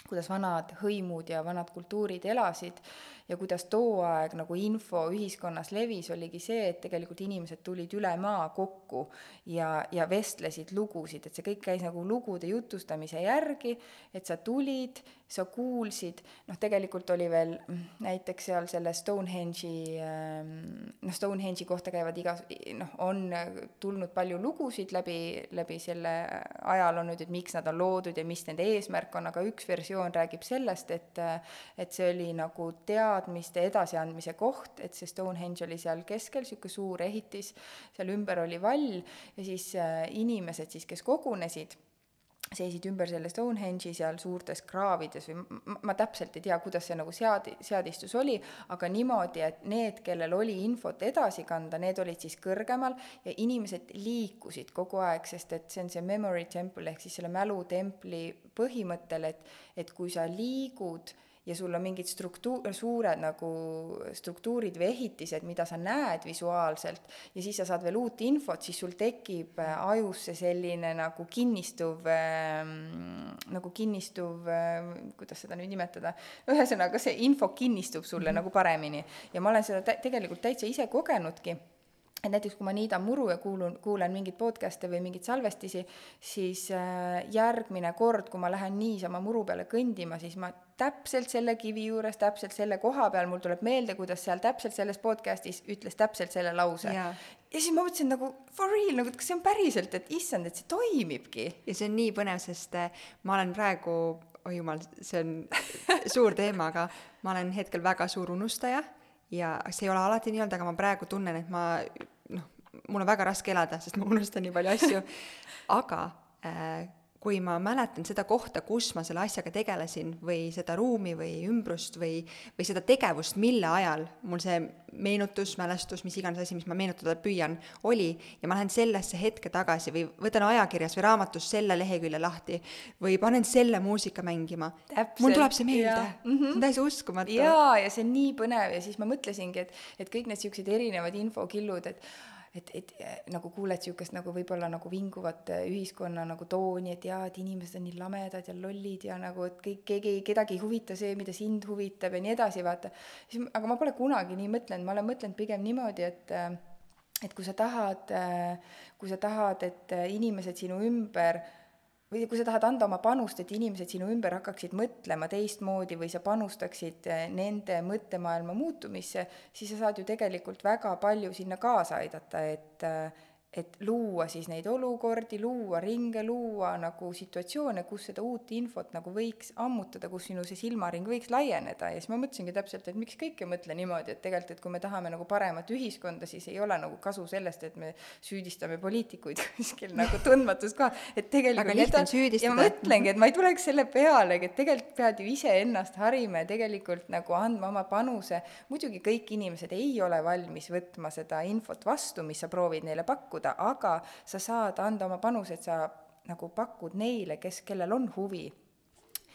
kuidas vanad hõimud ja vanad kultuurid elasid ja kuidas too aeg nagu info ühiskonnas levis, oligi see, et tegelikult inimesed tulid üle maa kokku ja, ja vestlesid lugusid, et see kõik käis nagu lugude jutustamise järgi, et sa tulid, sa kuulsid, noh, tegelikult oli veel näiteks seal selle Stonehenge'i, ähm, noh, Stonehenge'i kohta käivad igas, noh, on tulnud palju lugusid läbi, läbi selle ajaloo nüüd, et miks nad on loodud ja mis nende eesmärk on, aga üks versioon räägib sellest, et et see oli nagu teadmiste edasiandmise koht, et see Stonehenge oli seal keskel, niisugune suur ehitis, seal ümber oli vall ja siis äh, inimesed siis, kes kogunesid, seisid ümber selle Stonehenge'i seal suurtes kraavides või ma, ma täpselt ei tea, kuidas see nagu seadi, seadistus oli, aga niimoodi, et need, kellel oli infot edasi kanda, need olid siis kõrgemal ja inimesed liikusid kogu aeg, sest et see on see memory temple ehk siis selle mälutempli põhimõttel, et, et kui sa liigud ja sul on mingid struktuur, suured nagu struktuurid või ehitised, mida sa näed visuaalselt ja siis sa saad veel uut infot, siis sul tekib äh, ajusse selline nagu kinnistuv äh,, nagu kinnistuv äh,, kuidas seda nüüd nimetada, ühesõnaga see info kinnistub sulle mm -hmm. nagu paremini ja ma olen seda tä tegelikult täitsa ise kogenudki et näiteks kui ma niidan muru ja kuulun, kuulan mingeid podcast'e või mingeid salvestisi, siis äh, järgmine kord, kui ma lähen niisama muru peale kõndima, siis ma täpselt selle kivi juures, täpselt selle koha peal, mul tuleb meelde, kuidas seal täpselt selles podcast'is ütles täpselt selle lause. ja siis ma mõtlesin nagu for real, nagu kas see on päriselt, et issand, et see toimibki. ja see on nii põnev, sest äh, ma olen praegu, oi jumal, see on suur teema, aga ma olen hetkel väga suur unustaja ja see ei ole alati nii-öelda, aga ma praegu tunnen, et ma noh, mul on väga raske elada, sest ma unustan nii palju asju, aga äh, kui ma mäletan seda kohta, kus ma selle asjaga tegelesin või seda ruumi või ümbrust või, või seda tegevust, mille ajal mul see meenutus, mälestus, mis iganes asi, mis ma meenutada püüan, oli ja ma lähen sellesse hetke tagasi või võtan ajakirjas või raamatus selle lehekülje lahti või panen selle muusika mängima. mul tuleb see meelde, mm -hmm. see on täiesti uskumatu. jaa, ja see on nii põnev ja siis ma mõtlesingi, et, et kõik need niisugused erinevad infokillud, et et, et nagu kuuled niisugust nagu võib-olla nagu vinguvat äh, ühiskonna nagu tooni, et jaa, et inimesed on nii lamedad ja lollid ja nagu, et kõik, keegi, kedagi ei huvita see, mida sind huvitab ja nii edasi, vaata. siis, aga ma pole kunagi nii mõtlenud, ma olen mõtlenud pigem niimoodi, et äh, et kui sa tahad, äh, kui sa tahad, et inimesed sinu ümber või kui sa tahad anda oma panust, et inimesed sinu ümber hakkaksid mõtlema teistmoodi või sa panustaksid eh, nende mõttemaailma muutumisse, siis sa saad ju tegelikult väga palju sinna kaasa aidata, et äh, et luua siis neid olukordi, luua ringe, luua nagu situatsioone, kus seda uut infot nagu võiks ammutada, kus sinu see silmaring võiks laieneda. Ja siis ma mõtlesingi täpselt, et miks kõik ei mõtle niimoodi, et tegelikult, et kui me tahame nagu paremat ühiskonda, siis ei ole nagu kasu sellest, et me süüdistame poliitikuid kuskil nagu tundmatus kohas, et tegelikult väga lihtne on süüdistada. ja ma mõtlengi, et ma ei tuleks selle pealegi, et tegelikult pead ju iseennast harima ja tegelikult nagu andma oma panuse, muidugi kõik inimesed ei ole valmis võtma seda infot vastu, mis sa proovid neile pakkuda, pakkuda, aga sa saad anda oma panuse, et sa nagu pakud neile, kes, kellel on huvi.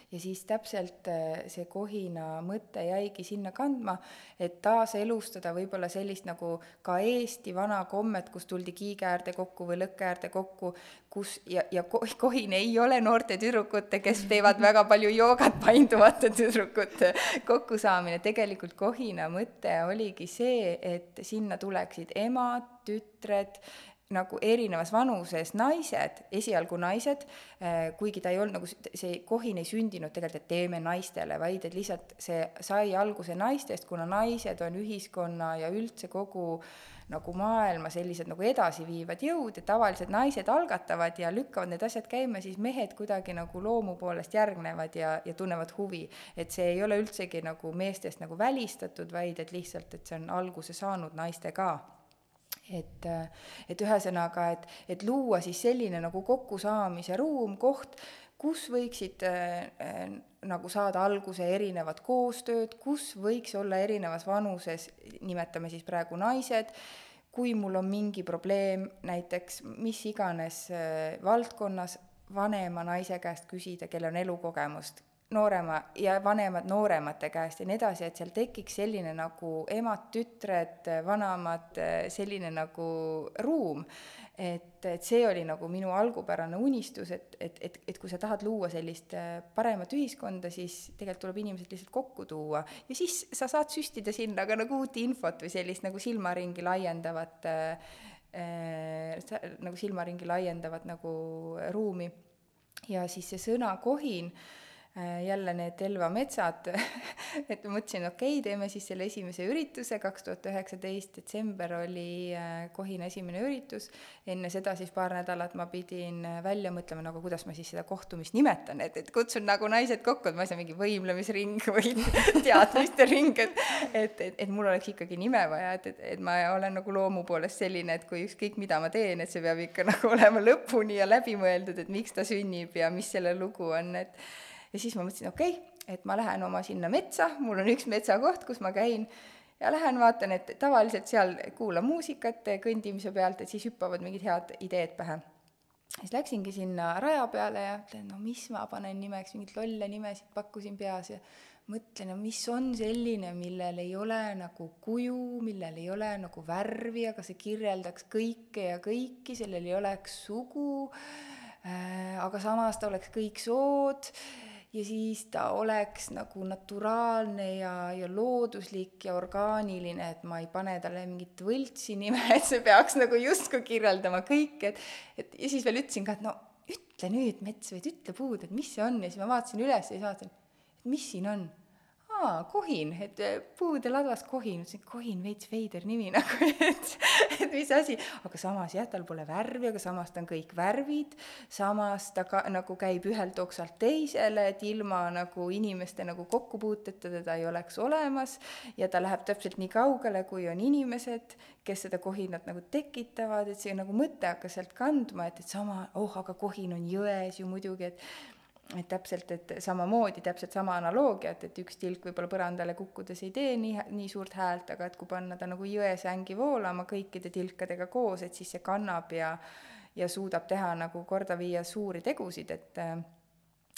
Ja siis täpselt äh, see kohina mõte jäigi sinna kandma, et taaselustada võib-olla sellist nagu ka Eesti vana kommet, kus tuldi kiige äärde kokku või lõkke äärde kokku, kus ja, ja kohin ei ole noorte tüdrukute, kes teevad väga palju joogat, painduvate tüdrukute kokkusaamine, tegelikult kohina mõte oligi see, et sinna tuleksid emad, tütred, nagu erinevas vanuses naised, esialgu naised, eh, kuigi ta ei olnud nagu, see kohin ei sündinud tegelikult, et teeme naistele, vaid et lihtsalt see sai alguse naistest, kuna naised on ühiskonna ja üldse kogu nagu maailma sellised nagu edasiviivad jõud ja tavaliselt naised algatavad ja lükkavad need asjad käima, siis mehed kuidagi nagu loomu poolest järgnevad ja, ja tunnevad huvi. et see ei ole üldsegi nagu meestest nagu välistatud, vaid et lihtsalt, et see on alguse saanud naiste ka et, et ühesõnaga, et, et luua siis selline nagu kokkusaamise ruum, koht, kus võiksid äh, nagu saada alguse erinevad koostööd, kus võiks olla erinevas vanuses, nimetame siis praegu naised, kui mul on mingi probleem näiteks mis iganes äh, valdkonnas, vanema naise käest küsida, kellel on elukogemust, noorema ja vanemad nooremate käest ja nii edasi, et seal tekiks selline nagu emad-tütred, vanaemad, selline nagu ruum. et, et see oli nagu minu algupärane unistus, et, et, et, et kui sa tahad luua sellist äh, paremat ühiskonda, siis tegelikult tuleb inimesed lihtsalt kokku tuua ja siis sa saad süstida sinna ka nagu uut infot või sellist nagu silmaringi laiendavat äh, äh, nagu silmaringi laiendavat nagu ruumi. ja siis see sõna kohin äh, jälle need Elva metsad. Et mõtlesin, okei okay,, teeme siis selle esimese ürituse, kaks tuhat üheksateist detsember oli äh, Kohina esimene üritus, enne seda siis paar nädalat ma pidin äh, välja mõtlema nagu, kuidas ma siis seda kohtumist nimetan, et, et kutsun nagu naised kokku, et ma ei saa mingi võimlemisring või teadmiste ring, et et, et, et mul oleks ikkagi nime vaja, et, et, et ma olen nagu loomu poolest selline, et kui ükskõik, mida ma teen, et see peab ikka nagu olema lõpuni ja läbimõeldud, et miks ta sünnib ja mis selle lugu on, et ja siis ma mõtlesin, okei okay,, et ma lähen oma sinna metsa, mul on üks metsakoht, kus ma käin, ja lähen vaatan, et tavaliselt seal kuulan muusikat kõndimise pealt, et siis hüppavad mingid head ideed pähe. siis läksingi sinna raja peale ja ütlen, no mis ma panen nimeks, mingeid lolle nimesid pakkusin peas. Ja mõtlen, no mis on selline, millel ei ole nagu kuju, millel ei ole nagu värvi, aga see kirjeldaks kõike ja kõiki, sellel ei oleks sugu äh,, aga samas ta oleks kõik sood ja siis ta oleks nagu naturaalne ja, ja looduslik ja orgaaniline, et ma ei pane talle mingit võltsi nime, et see peaks nagu justkui kirjeldama kõike, et et ja siis veel ütlesin ka, et no ütle nüüd, mets, või ütle puud, et mis see on ja siis ma vaatasin üles ja siis vaatasin, et mis siin on aa, kohin, et äh, puude ladvas kohin, ütlesin, kohin, veits veider nimi nagu, et, et mis asi, aga samas jah, tal pole värvi, aga samas ta on kõik värvid, samas ta ka nagu käib ühelt oksalt teisele, et ilma nagu inimeste nagu kokkupuuteta teda ei oleks olemas. Ja ta läheb täpselt nii kaugele, kui on inimesed, kes seda kohinat nagu tekitavad, et see nagu mõte hakkas sealt kandma, et, et sama, oh, aga kohin on jões ju muidugi, et et täpselt, et samamoodi, täpselt sama analoogia, et, et üks tilk võib-olla põrandale kukkudes ei tee nii, nii suurt häält, aga et kui panna ta nagu jõesängi voolama kõikide tilkadega koos, et siis see kannab ja ja suudab teha nagu korda viia suuri tegusid, et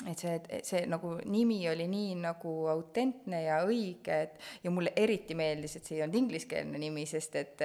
et see, see nagu nimi oli nii nagu autentne ja õige, et ja mulle eriti meeldis, et see ei olnud ingliskeelne nimi, sest et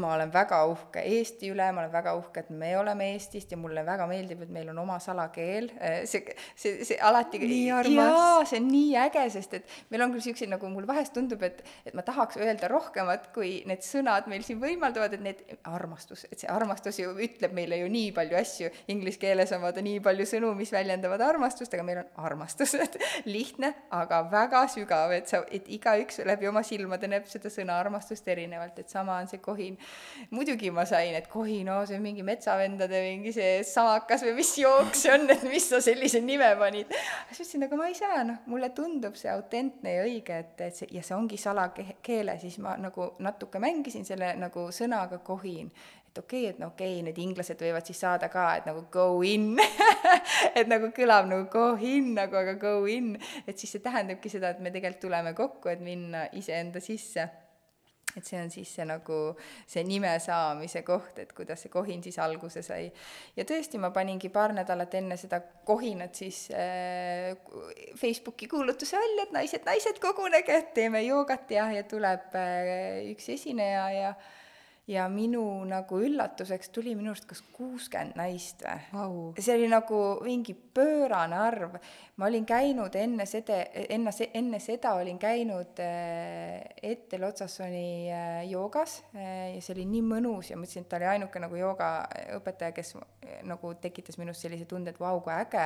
ma olen väga uhke Eesti üle, ma olen väga uhke, et me oleme Eestist ja mulle väga meeldib, et meil on oma salakeel, see, see, see alati nii armas. jaa, see on nii äge, sest et meil on küll niisuguseid, nagu mulle vahest tundub, et et ma tahaks öelda rohkemat, kui need sõnad meil siin võimaldavad, et need, armastus, et see armastus ju ütleb meile ju nii palju asju, inglise keeles on vaata nii palju sõnu, mis väljendavad armastust, aga meil on armastus, lihtne, aga väga sügav, et sa, et igaüks läbi oma silmade näeb seda sõna armastust erinevalt, et sama on see kohi Kohin. muidugi ma sain, et Kohin, oo, see on mingi metsavendade mingi see samakas või mis jook see on, et mis sa sellise nime panid. siis ütlesin, aga ma ei saa, noh, mulle tundub see autentne ja õige, et, et see, ja see ongi salakeele, siis ma nagu natuke mängisin selle nagu sõnaga Kohin. Et okei okay,, et no okei okay,, need inglased võivad siis saada ka, et nagu go in. Et nagu kõlab nagu go in nagu, aga go in, et siis see tähendabki seda, et me tegelikult tuleme kokku, et minna iseenda sisse et see on siis see nagu see nime saamise koht, et kuidas see kohin siis alguse sai. ja tõesti, ma paningi paar nädalat enne seda kohinat siis äh, Facebooki kuulutuse välja, et naised, naised, kogunege, et teeme joogat ja, ja tuleb äh, üks esineja ja äh, ja minu nagu üllatuseks tuli minu arust kas kuuskümmend naist või wow.. see oli nagu mingi pöörane arv. ma olin käinud enne seda, enne, enne seda olin käinud äh, Ettel Otsassoni äh, joogas äh, ja see oli nii mõnus ja mõtlesin, et ta oli ainuke nagu joogaõpetaja, kes nagu tekitas minus sellise tunde, et vau, kui äge.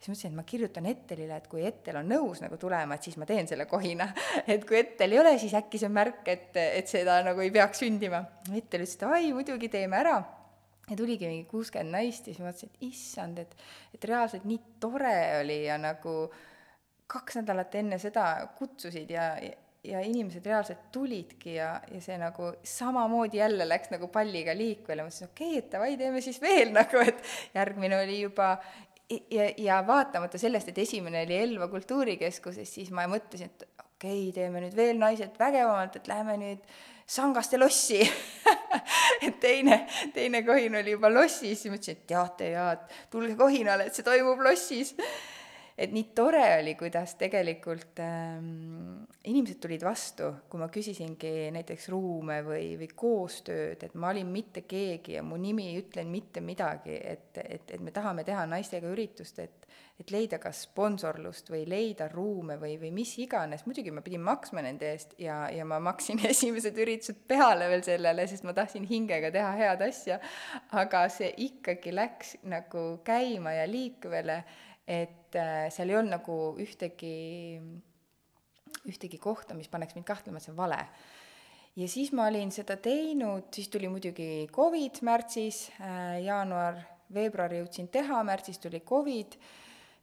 siis mõtlesin, et ma kirjutan Ettelile, et kui Ettel on nõus nagu tulema, et siis ma teen selle kohina. et kui Ettel ei ole, siis äkki see on märk, et, et seda nagu ei peaks sündima Ettel ütles, et ai, muidugi teeme ära. Ja tuligi mingi kuuskümmend naist ja siis ma mõtlesin, et issand, et, et reaalselt nii tore oli ja nagu kaks nädalat enne seda kutsusid ja, ja inimesed reaalselt tulidki ja, ja see nagu samamoodi jälle läks nagu palliga liikvele, mõtlesin, okei okay,, et davai, teeme siis veel nagu, et järgmine oli juba ja, ja vaatamata sellest, et esimene oli Elva kultuurikeskuses, siis ma mõtlesin, et okei okay,, teeme nüüd veel naised vägevamalt, et lähme nüüd Sangaste lossi et teine, teine kohin oli juba lossis, siis ma ütlesin, et teate ja, tulge kohinale, et see toimub lossis. et nii tore oli, kuidas tegelikult ähm, inimesed tulid vastu, kui ma küsisingi näiteks ruume või, või koostööd, et ma olin mitte keegi ja mu nimi ei ütle mitte midagi, et, et, et me tahame teha naistega üritust, et et leida kas sponsorlust või leida ruume või, või mis iganes, muidugi ma pidin maksma nende eest ja, ja ma maksin esimesed üritused peale veel sellele, sest ma tahtsin hingega teha head asja, aga see ikkagi läks nagu käima ja liikvele et äh, seal ei olnud nagu ühtegi, ühtegi kohta, mis paneks mind kahtlema, et see on vale. ja siis ma olin seda teinud, siis tuli muidugi Covid märtsis, äh, jaanuar, veebruar jõudsin teha, märtsis tuli Covid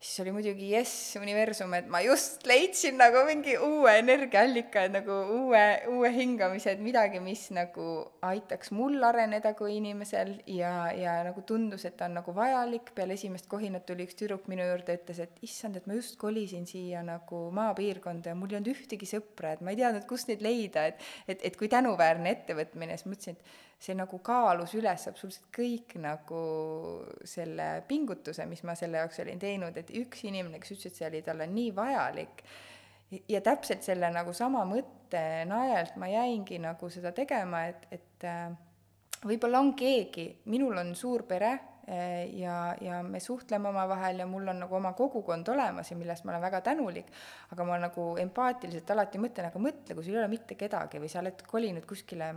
siis oli muidugi jess, universum, et ma just leidsin nagu mingi uue energiaallika, et nagu uue, uue hingamise, et midagi, mis nagu aitaks mul areneda kui inimesel ja, ja nagu tundus, et ta on nagu vajalik, peale esimest kohinat tuli üks tüdruk minu juurde, ütles, et issand, et ma just kolisin siia nagu maapiirkonda ja mul ei olnud ühtegi sõpra, et ma ei teadnud, kust neid leida, et et, et kui tänuväärne ettevõtmine, siis mõtlesin, et see nagu kaalus üles absoluutselt kõik nagu selle pingutuse, mis ma selle jaoks olin teinud, et üks inimene, kes ütles, et see oli talle nii vajalik, ja täpselt selle nagu sama mõtte najalt ma jäingi nagu seda tegema, et, et äh, võib-olla on keegi, minul on suur pere äh, ja, ja me suhtleme omavahel ja mul on nagu oma kogukond olemas ja millest ma olen väga tänulik, aga ma nagu empaatiliselt alati mõtlen, aga mõtle, kui sul ei ole mitte kedagi või sa oled kolinud kuskile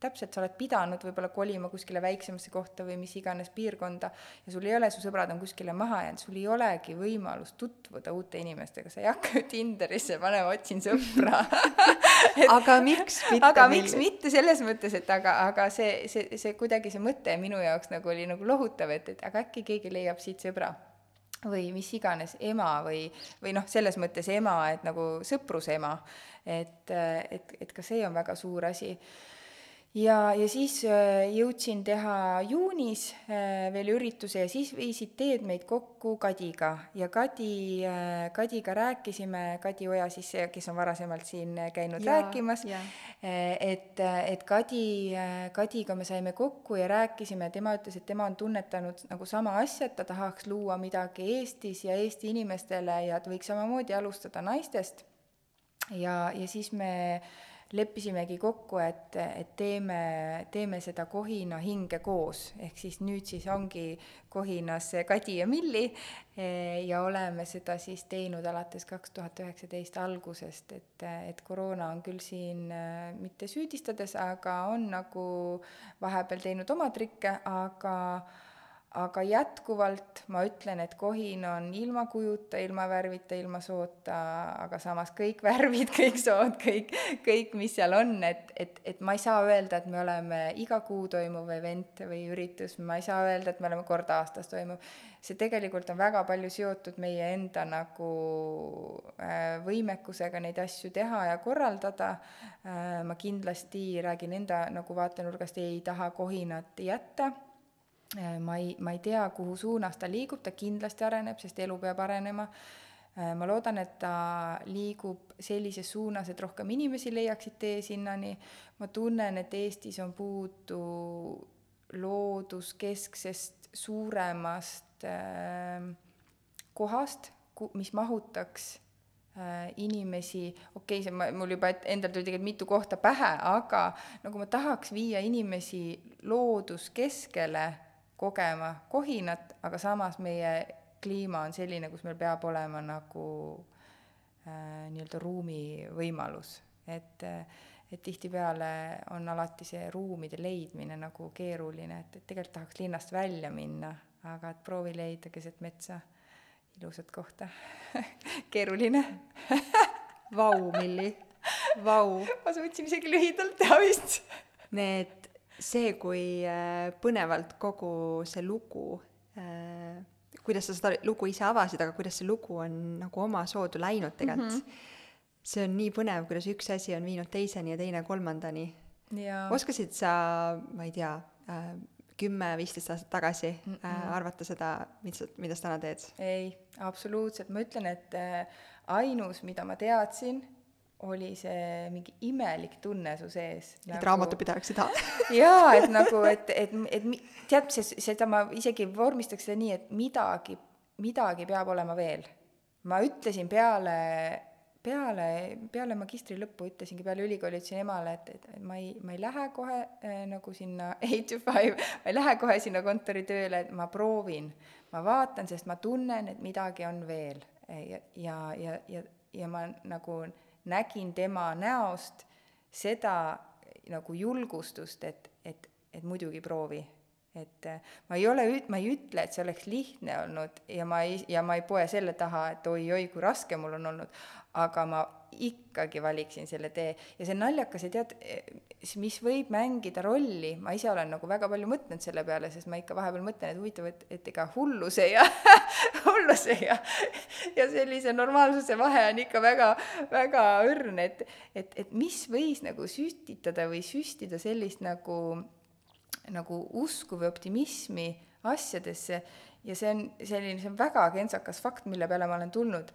täpselt, sa oled pidanud võib-olla kolima kuskile väiksemasse kohta või mis iganes piirkonda ja sul ei ole, su sõbrad on kuskile maha jäänud, sul ei olegi võimalust tutvuda uute inimestega, sa ei hakka ju Tinderisse panema, otsin sõpra. Aga miks mitte? aga miks mitte, selles mõttes, et aga, aga see, see, see kuidagi see mõte minu jaoks nagu oli nagu lohutav, et, et aga äkki keegi leiab siit sõbra või mis iganes ema või, või noh, selles mõttes ema, et nagu sõprusema, et, et, et ka see on väga suur asi ja, ja siis äh, jõudsin teha juunis äh, veel ürituse ja siis viisid teed meid kokku Kadiga ja Kadi, äh, Kadiga rääkisime, Kadi Oja siis, kes on varasemalt siin käinud ja, rääkimas, et, et Kadi, Kadiga me saime kokku ja rääkisime, tema ütles, et tema on tunnetanud nagu sama asja, et ta tahaks luua midagi Eestis ja Eesti inimestele ja ta võiks samamoodi alustada naistest. ja, ja siis me leppisimegi kokku, et, et teeme, teeme seda Kohina hinge koos, ehk siis nüüd siis ongi Kohinas Kadi ja Milli eh, ja oleme seda siis teinud alates kaks tuhat üheksateist algusest, et, et koroona on küll siin eh, mitte süüdistades, aga on nagu vahepeal teinud oma trikke, aga aga jätkuvalt ma ütlen, et kohin on ilma kujuta, ilma värvita, ilma soota, aga samas kõik värvid, kõik sood, kõik, kõik, mis seal on, et, et, et ma ei saa öelda, et me oleme iga kuu toimuv event või üritus, ma ei saa öelda, et me oleme kord aastas toimuv. see tegelikult on väga palju seotud meie enda nagu äh, võimekusega neid asju teha ja korraldada äh,. ma kindlasti räägin enda nagu vaatenurgast, ei taha kohinat jätta ma ei, ma ei tea, kuhu suunas ta liigub, ta kindlasti areneb, sest elu peab arenema. Äh, ma loodan, et ta liigub sellises suunas, et rohkem inimesi leiaksid tee sinnani. ma tunnen, et Eestis on puudu looduskesksest suuremast äh, kohast, mis mahutaks äh, inimesi, okei okay,, see ma, mul juba endal tuli tegelikult mitu kohta pähe, aga nagu ma tahaks viia inimesi looduskeskele kogema kohinat, aga samas meie kliima on selline, kus meil peab olema nagu äh, nii-öelda ruumi võimalus, et äh, et tihtipeale on alati see ruumide leidmine nagu keeruline, et, et tegelikult tahaks linnast välja minna, aga et proovi leida keset metsa. Ilusat kohta. Keeruline. Vau, Milli, vau. ma suutsin isegi lühidalt teha vist. Need see, kui äh, põnevalt kogu see lugu, äh, kuidas sa seda lugu ise avasid, aga kuidas see lugu on nagu omasoodu läinud tegelikult mm. -hmm. see on nii põnev, kuidas üks asi on viinud teiseni ja teine kolmandani. oskasid sa, ma ei tea, äh, kümme-viisteist aastat tagasi mm -mm. arvata seda, mida mida sa täna teed? ei, absoluutselt, ma ütlen, et ainus, mida ma teadsin oli see mingi imelik tunne su sees. et nagu... raamatupidajaks ei taha jaa, et nagu, et, et, et, et tead, see, seda ma isegi vormistaks seda nii, et midagi, midagi peab olema veel. ma ütlesin peale, peale, peale magistri lõppu ütlesingi, peale ülikooli ütlesin emale, et, et, et ma ei, ma ei lähe kohe äh, nagu sinna eight to five, ma ei lähe kohe sinna kontoritööle, et ma proovin. ma vaatan, sest ma tunnen, et midagi on veel. ja, ja, ja, ja, ja ma nagu nägin tema näost seda nagu julgustust, et, et, et muidugi proovi. Et äh, ma ei ole, ma ei ütle, et see oleks lihtne olnud ja ma ei, ja ma ei poe selle taha, et oi-oi, kui raske mul on olnud, aga ma ikkagi valiksin selle tee ja see on naljakas ja tead, mis võib mängida rolli, ma ise olen nagu väga palju mõtelnud selle peale, sest ma ikka vahepeal mõtlen, et huvitav, et, et ega hulluse ja hulluse ja, ja sellise normaalsuse vahe on ikka väga, väga õrn, et, et, et mis võis nagu süstitada või süstida sellist nagu nagu usku või optimismi asjadesse ja see on selline, see on väga kentsakas fakt, mille peale ma olen tulnud.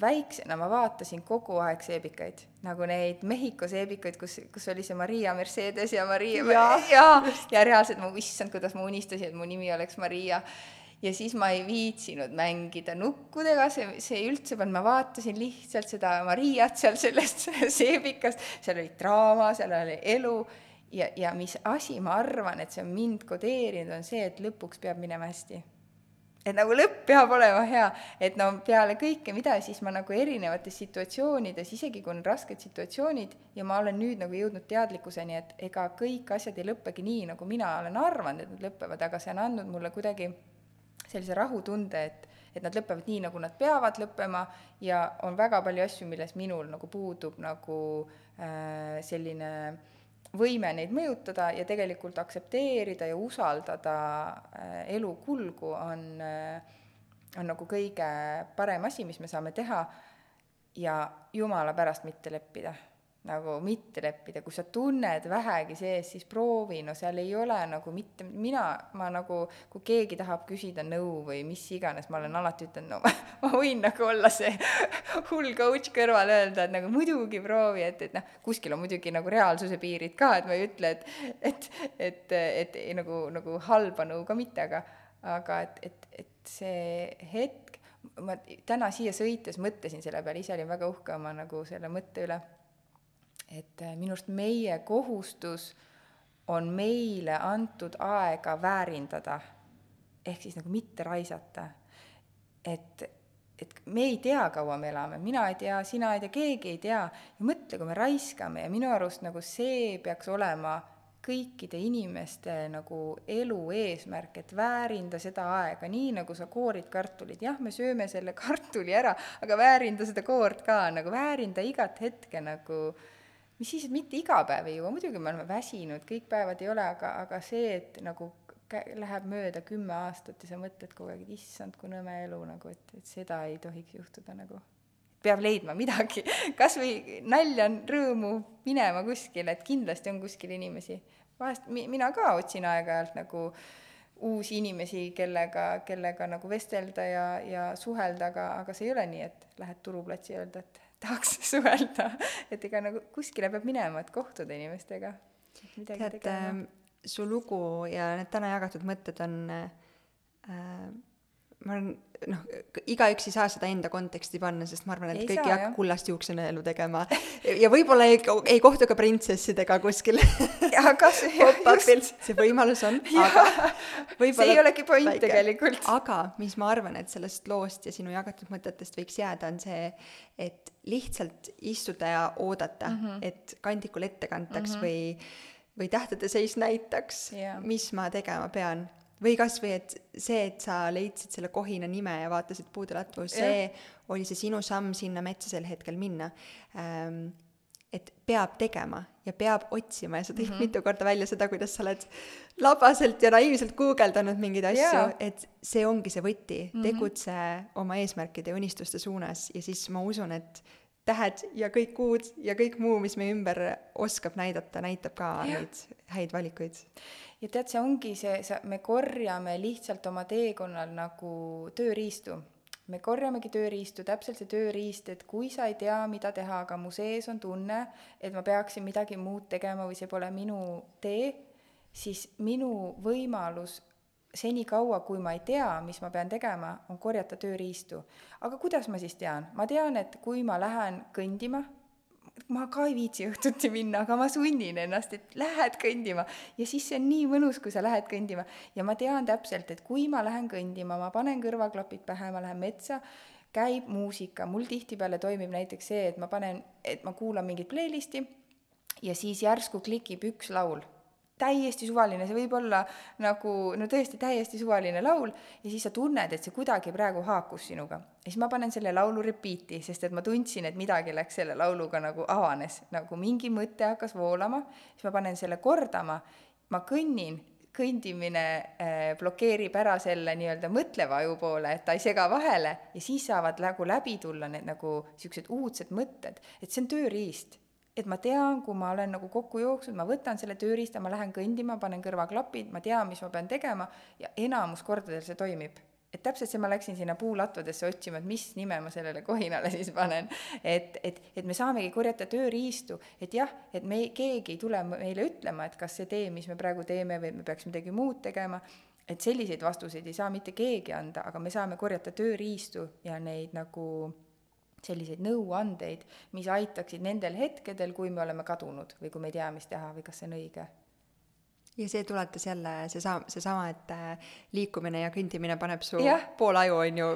Väiksena ma vaatasin kogu aeg seebikaid, nagu neid Mehhiko seebikaid, kus, kus oli see Maria Mercedes ja Maria ja, ja, ja reaalselt ma, issand, kuidas ma unistasin, et mu nimi oleks Maria. Ja siis ma ei viitsinud mängida nukkudega, see, see üldse pannud, ma vaatasin lihtsalt seda Mariat seal sellest seebikast, seal oli draama, seal oli elu. Ja, ja mis asi, ma arvan, et see on mind kodeerinud, on see, et lõpuks peab minema hästi. Et nagu lõpp peab olema hea, et no peale kõike, mida siis ma nagu erinevates situatsioonides, isegi kui on rasked situatsioonid, ja ma olen nüüd nagu jõudnud teadlikkuseni, et ega kõik asjad ei lõppegi nii, nagu mina olen arvanud, et nad lõpevad, aga see on andnud mulle kuidagi sellise rahutunde, et et nad lõpevad nii, nagu nad peavad lõppema ja on väga palju asju, milles minul nagu puudub nagu äh, selline äh, võime neid mõjutada ja tegelikult aktsepteerida ja usaldada äh, elu kulgu on, äh, on nagu kõige parem asi, mis me saame teha ja jumala pärast mitte leppida nagu mitte leppida, kui sa tunned vähegi sees, siis proovi, no seal ei ole nagu mitte, mina, ma nagu, kui keegi tahab küsida nõu või mis iganes, ma olen alati ütelnud, no ma, ma võin nagu olla see hull coach kõrval, öelda, et nagu muidugi proovi, et, et noh, kuskil on muidugi nagu reaalsuse piirid ka, et ma ei ütle, et, et, et, et, et nagu, nagu halba nõu ka mitte, aga, aga et, et, et see hetk, ma täna siia sõites mõtlesin selle peale, ise olin väga uhke oma nagu selle mõtte üle et äh, minu arust meie kohustus on meile antud aega väärindada, ehk siis nagu mitte raisata. et, et me ei tea, kaua me elame, mina ei tea, sina ei tea, keegi ei tea, ja mõtle, kui me raiskame. Ja minu arust nagu see peaks olema kõikide inimeste nagu elu eesmärk, et väärinda seda aega, nii nagu sa koorid kartulid, jah, me sööme selle kartuli ära, aga väärinda seda koort ka, nagu väärinda igat hetke nagu äh, mis siis, et mitte iga päev ei jõua, muidugi me oleme väsinud, kõik päevad ei ole, aga, aga see, et nagu läheb mööda kümme aastat ja sa mõtled kogu aeg, et issand, kui nõme elu nagu, et, et seda ei tohiks juhtuda nagu. peab leidma midagi, kas või nalja, rõõmu, minema kuskile, et kindlasti on kuskil inimesi. vahest mi-, mina ka otsin aeg-ajalt nagu uusi inimesi, kellega, kellega nagu vestelda ja, ja suhelda, aga, aga see ei ole nii, et lähed turuplatsi ja öelda, et tahaks suhelda, et ega nagu kuskile peab minema, et kohtuda inimestega. tead, ähm, su lugu ja need täna jagatud mõtted on äh, ma olen, noh, igaüks ei saa seda enda konteksti panna, sest ma arvan, et ei kõik saa, ei hakka kullast juuksenõelu tegema. ja võib-olla ei, ei kohtu ka printsessidega kuskil see võimalus on, aga see ei olegi point väike. tegelikult. aga mis ma arvan, et sellest loost ja sinu jagatud mõtetest võiks jääda, on see, et lihtsalt istuda ja oodata mm, -hmm. et kandikul ette kantaks mm -hmm. või või tähtede seis näitaks yeah., mis ma tegema pean või kas või et see, et sa leidsid selle kohina nime ja vaatasid puude latvu, see ja. oli see sinu samm sinna metsa sel hetkel minna ähm,. Et peab tegema ja peab otsima ja sa tõid mm -hmm. mitu korda välja seda, kuidas sa oled labaselt ja naiivselt guugeldanud mingeid asju, et see ongi see võti mm, -hmm. tegutse oma eesmärkide ja unistuste suunas ja siis ma usun, et tähed ja kõik kuud ja kõik muu, mis meie ümber oskab näidata, näitab ka ja. neid häid valikuid ja tead, see ongi see, sa, me korjame lihtsalt oma teekonnal nagu tööriistu. Me korjamegi tööriistu, täpselt see tööriist, et kui sa ei tea, mida teha, aga mu sees on tunne, et ma peaksin midagi muud tegema või see pole minu tee, siis minu võimalus senikaua, kui ma ei tea, mis ma pean tegema, on korjata tööriistu. aga kuidas ma siis tean? ma tean, et kui ma lähen kõndima, ma ka ei viitsi õhtuti minna, aga ma sunnin ennast, et lähed kõndima. ja siis see on nii mõnus, kui sa lähed kõndima. ja ma tean täpselt, et kui ma lähen kõndima, ma panen kõrvaklapid pähe, ma lähen metsa, käib muusika, mul tihtipeale toimib näiteks see, et ma panen, et ma kuulan mingit playlist'i ja siis järsku klikib üks laul täiesti suvaline, see võib olla nagu no tõesti täiesti suvaline laul ja siis sa tunned, et see kuidagi praegu haakus sinuga. ja siis ma panen selle laulu repeat'i, sest et ma tundsin, et midagi läks selle lauluga nagu avanes, nagu mingi mõte hakkas voolama, siis ma panen selle kordama, ma kõnnin, kõndimine äh, blokeerib ära selle nii-öelda mõtleva aju poole, et ta ei sega vahele ja siis saavad nagu läbi tulla need nagu niisugused uudsed mõtted, et see on tööriist et ma tean, kui ma olen nagu kokku jooksnud, ma võtan selle tööriista, ma lähen kõndima, panen kõrvaklapid, ma tean, mis ma pean tegema ja enamus kordadel see toimib. et täpselt see, ma läksin sinna puulatvadesse otsima, et mis nime ma sellele kohinale siis panen. et, et, et me saamegi korjata tööriistu, et jah, et me, keegi ei tule meile ütlema, et kas see tee, mis me praegu teeme või me peaks midagi muud tegema, et selliseid vastuseid ei saa mitte keegi anda, aga me saame korjata tööriistu ja neid nagu selliseid nõuandeid, mis aitaksid nendel hetkedel, kui me oleme kadunud või kui me ei tea, mis teha või kas see on õige ja see tuletas jälle seesama, seesama, et äh, liikumine ja kõndimine paneb su ja. pool aju, on ju,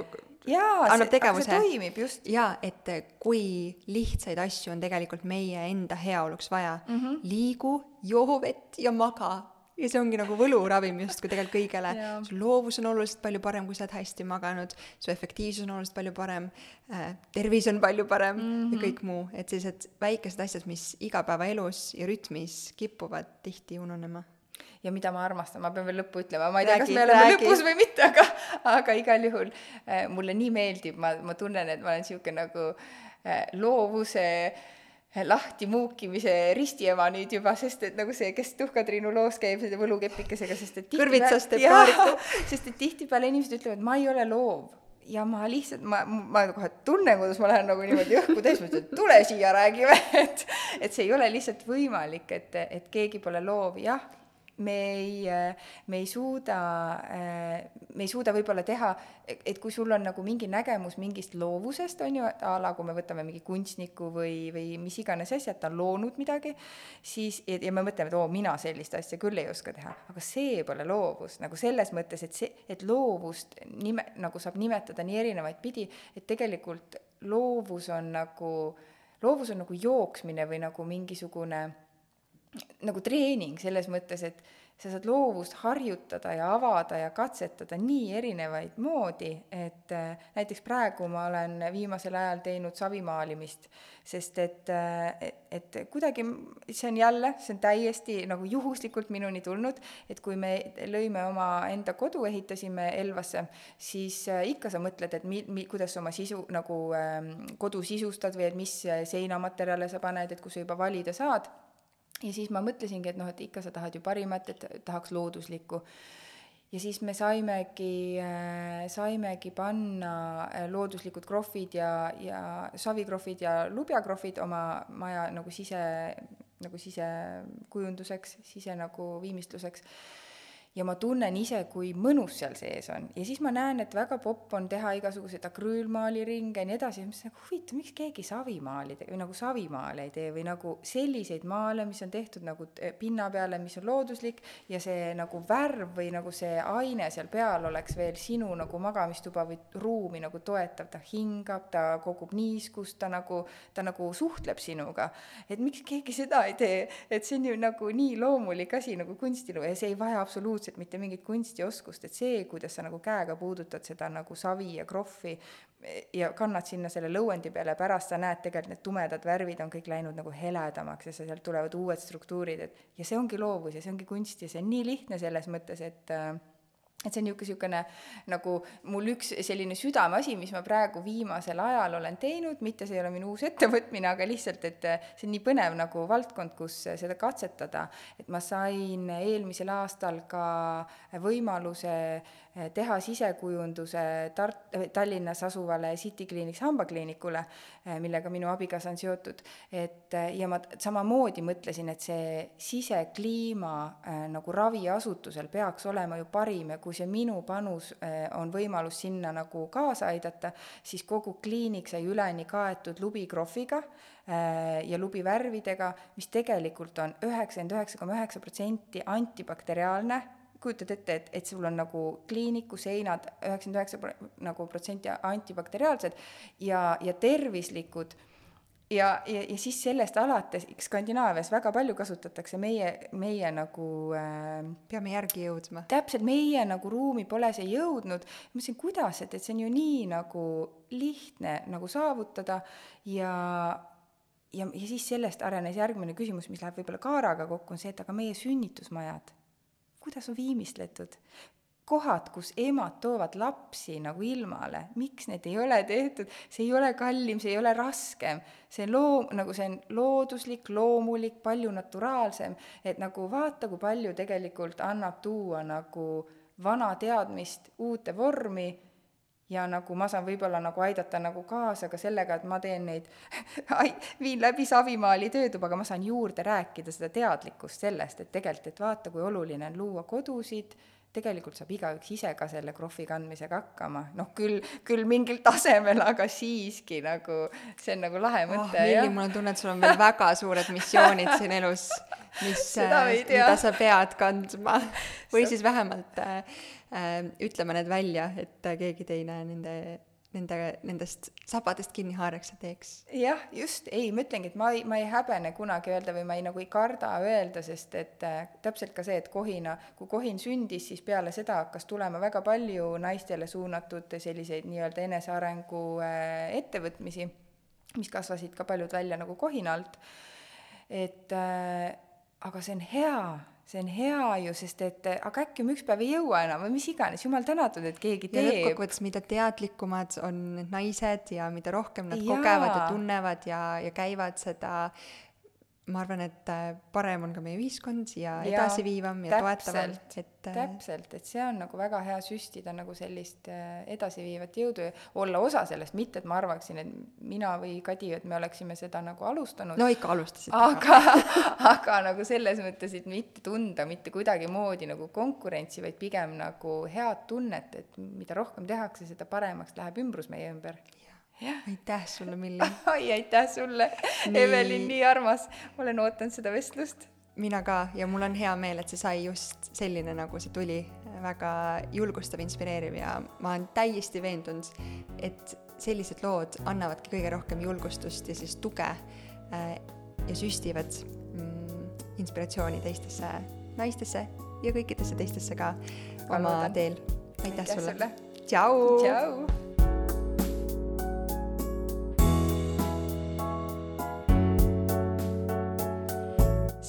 jaa, annab tegevuse. see toimib just. jaa, et äh, kui lihtsaid asju on tegelikult meie enda heaoluks vaja mm, -hmm. liigu, joo vett ja maga ja see ongi nagu võluravim justkui tegelikult kõigele. su loovus on oluliselt palju parem, kui sa oled hästi maganud, su efektiivsus on oluliselt palju parem äh,, tervis on palju parem mm -hmm. ja mhm. kõik muu, et sellised väikesed asjad, mis igapäevaelus ja rütmis kipuvad tihti ununema ja mida ma armastan, ma pean veel lõppu ütlema, ma ei tea, kas me oleme räägi. lõpus või mitte, aga, aga igal juhul äh, mulle nii meeldib, ma, ma tunnen, et ma olen niisugune nagu äh, loovuse äh, lahti muukimise ristiema nüüd juba, sest et nagu see, kes Tuhka-Triinu loos käib selle võlukepikesega, sest et kõrvitsast teeb paariku. sest et tihtipeale inimesed ütlevad, ma ei ole loov. Ja ma lihtsalt, ma, ma kohe tunnen, kuidas ma lähen nagu niimoodi õhku täis, ma ütlen, et tule siia, räägime, et et see ei ole lihtsalt võimalik, et, et keegi pole loov, jah, me ei, me ei suuda, me ei suuda võib-olla teha, et kui sul on nagu mingi nägemus mingist loovusest, on ju, a la kui me võtame mingi kunstniku või, või mis iganes asja, et ta on loonud midagi, siis, ja me mõtleme, et oo, mina sellist asja küll ei oska teha, aga see pole loovus, nagu selles mõttes, et see, et loovust nime, nagu saab nimetada nii erinevaid pidi, et tegelikult loovus on nagu, loovus on nagu jooksmine või nagu mingisugune nagu treening selles mõttes, et sa saad loovust harjutada ja avada ja katsetada nii erinevaid moodi, et äh, näiteks praegu ma olen viimasel ajal teinud savimaalimist, sest et, äh, et kuidagi see on jälle, see on täiesti nagu juhuslikult minuni tulnud, et kui me lõime oma enda kodu, ehitasime Elvasse, siis äh, ikka sa mõtled, et mi-, mi-, kuidas sa oma sisu nagu äh, kodu sisustad või et mis seinamaterjale sa paned, et kui sa juba valida saad ja siis ma mõtlesingi, et noh, et ikka sa tahad ju parimat, et tahaks looduslikku. ja siis me saimegi äh,, saimegi panna äh, looduslikud krohvid ja, ja savikrohvid ja lubjakrohvid oma maja nagu sise, nagu sisekujunduseks, sise nagu viimistluseks ja ma tunnen ise, kui mõnus seal sees on. ja siis ma näen, et väga popp on teha igasuguseid akrüülmaaliringe ja nii edasi, ja ma mõtlesin, nagu huvitav, miks keegi savimaali või nagu savimaale ei tee või nagu selliseid maale, mis on tehtud nagu pinna peale, mis on looduslik, ja see nagu värv või nagu see aine seal peal oleks veel sinu nagu magamistuba või ruumi nagu toetav, ta hingab, ta kogub niiskust, ta nagu, ta nagu suhtleb sinuga. et miks keegi seda ei tee, et see on ju nagu nii loomulik asi nagu kunstielu ja see ei vaja absoluutselt absoluutselt mitte mingit kunstioskust, et see, kuidas sa nagu käega puudutad seda nagu savi ja krohvi ja kannad sinna selle lõuendi peale, pärast sa näed tegelikult need tumedad värvid on kõik läinud nagu heledamaks ja sealt tulevad uued struktuurid, et ja see ongi loovus ja see ongi kunst ja see on nii lihtne selles mõttes, et äh, et see on niisugune, niisugune nagu mul üks selline südameasi, mis ma praegu viimasel ajal olen teinud, mitte see ei ole minu uus ettevõtmine, aga lihtsalt, et see on nii põnev nagu valdkond, kus seda katsetada. et ma sain eelmisel aastal ka võimaluse teha sisekujunduse Tart-, Tallinnas asuvale City Clinics hambakliinikule, millega minu abikaasa on seotud, et ja ma samamoodi mõtlesin, et see sisekliima nagu raviasutusel peaks olema ju parim ja kui see minu panus äh, on võimalus sinna nagu kaasa aidata, siis kogu kliinik sai üleni kaetud lubikrohviga äh, ja lubivärvidega, mis tegelikult on üheksakümmend üheksa koma üheksa protsenti antibakteriaalne, kujutad ette, et, et sul on nagu kliiniku seinad üheksakümmend üheksa nagu protsenti antibakteriaalsed ja, ja tervislikud ja, ja, ja siis sellest alates Skandinaavias väga palju kasutatakse meie, meie nagu äh, peame järgi jõudma. täpselt, meie nagu ruumi pole see jõudnud. ma mõtlesin, kuidas, et, et see on ju nii nagu lihtne nagu saavutada ja ja, ja siis sellest arenes järgmine küsimus, mis läheb võib-olla Kaaraga kokku, on see, et aga meie sünnitusmajad, kuidas on viimistletud? Kohad, kus emad toovad lapsi nagu ilmale, miks need ei ole tehtud, see ei ole kallim, see ei ole raskem, see loom-, nagu see on looduslik, loomulik, palju naturaalsem, et nagu vaata, kui palju tegelikult annab tuua nagu vana teadmist uute vormi. Ja nagu ma saan võib-olla nagu aidata nagu kaasa ka sellega, et ma teen neid viin läbi Savimaali töötuba, aga ma saan juurde rääkida seda teadlikkust sellest, et tegelikult, et vaata, kui oluline on luua kodusid, tegelikult saab igaüks ise ka selle krohvi kandmisega hakkama, noh küll, küll mingil tasemel, aga siiski nagu see on nagu lahe mõte oh,. Lilli, mul on tunne, et sul on veel väga suured missioonid siin elus, mis, mida sa pead kandma. Või siis vähemalt äh, äh, ütleme need välja, et keegi teine nende nende, nendest sabadest kinni haaraks ja teeks. jah, just, ei, ma ütlengi, et ma ei, ma ei häbene kunagi öelda või ma ei nagu ei karda öelda, sest et äh, täpselt ka see, et kohina, kui kohin sündis, siis peale seda hakkas tulema väga palju naistele suunatud selliseid nii-öelda enesearengu äh, ettevõtmisi, mis kasvasid ka paljud välja nagu kohina alt. et äh, aga see on hea see on hea ju, sest et aga äkki ma ükspäev ei jõua enam või mis iganes, jumal tänatud, et keegi teeb. ja lõppkokkuvõttes, mida teadlikumad on need naised ja mida rohkem nad Jaa. kogevad ja tunnevad ja, ja käivad seda ma arvan, et äh, parem on ka meie ühiskond ja, ja edasiviivam ja toetavam, et äh, täpselt, et see on nagu väga hea süstida nagu sellist äh, edasiviivat jõudu ja olla osa sellest, mitte et ma arvaksin, et mina või Kadi, et me oleksime seda nagu alustanud. no ikka alustasite. aga aga nagu selles mõttes, et mitte tunda mitte kuidagimoodi nagu konkurentsi, vaid pigem nagu head tunnet, et mida rohkem tehakse, seda paremaks läheb ümbrus meie ümber aitäh sulle, Milli oi, aitäh sulle nii..., Evelin, nii armas, olen ootanud seda vestlust. mina ka ja mul on hea meel, et see sai just selline, nagu see tuli, väga julgustav, inspireeriv ja ma olen täiesti veendunud, et sellised lood annavadki kõige rohkem julgustust ja siis tuge äh, ja süstivad mm, inspiratsiooni teistesse naistesse ja kõikidesse teistesse ka oma teel. aitäh, sulle, sulle.! tšau.!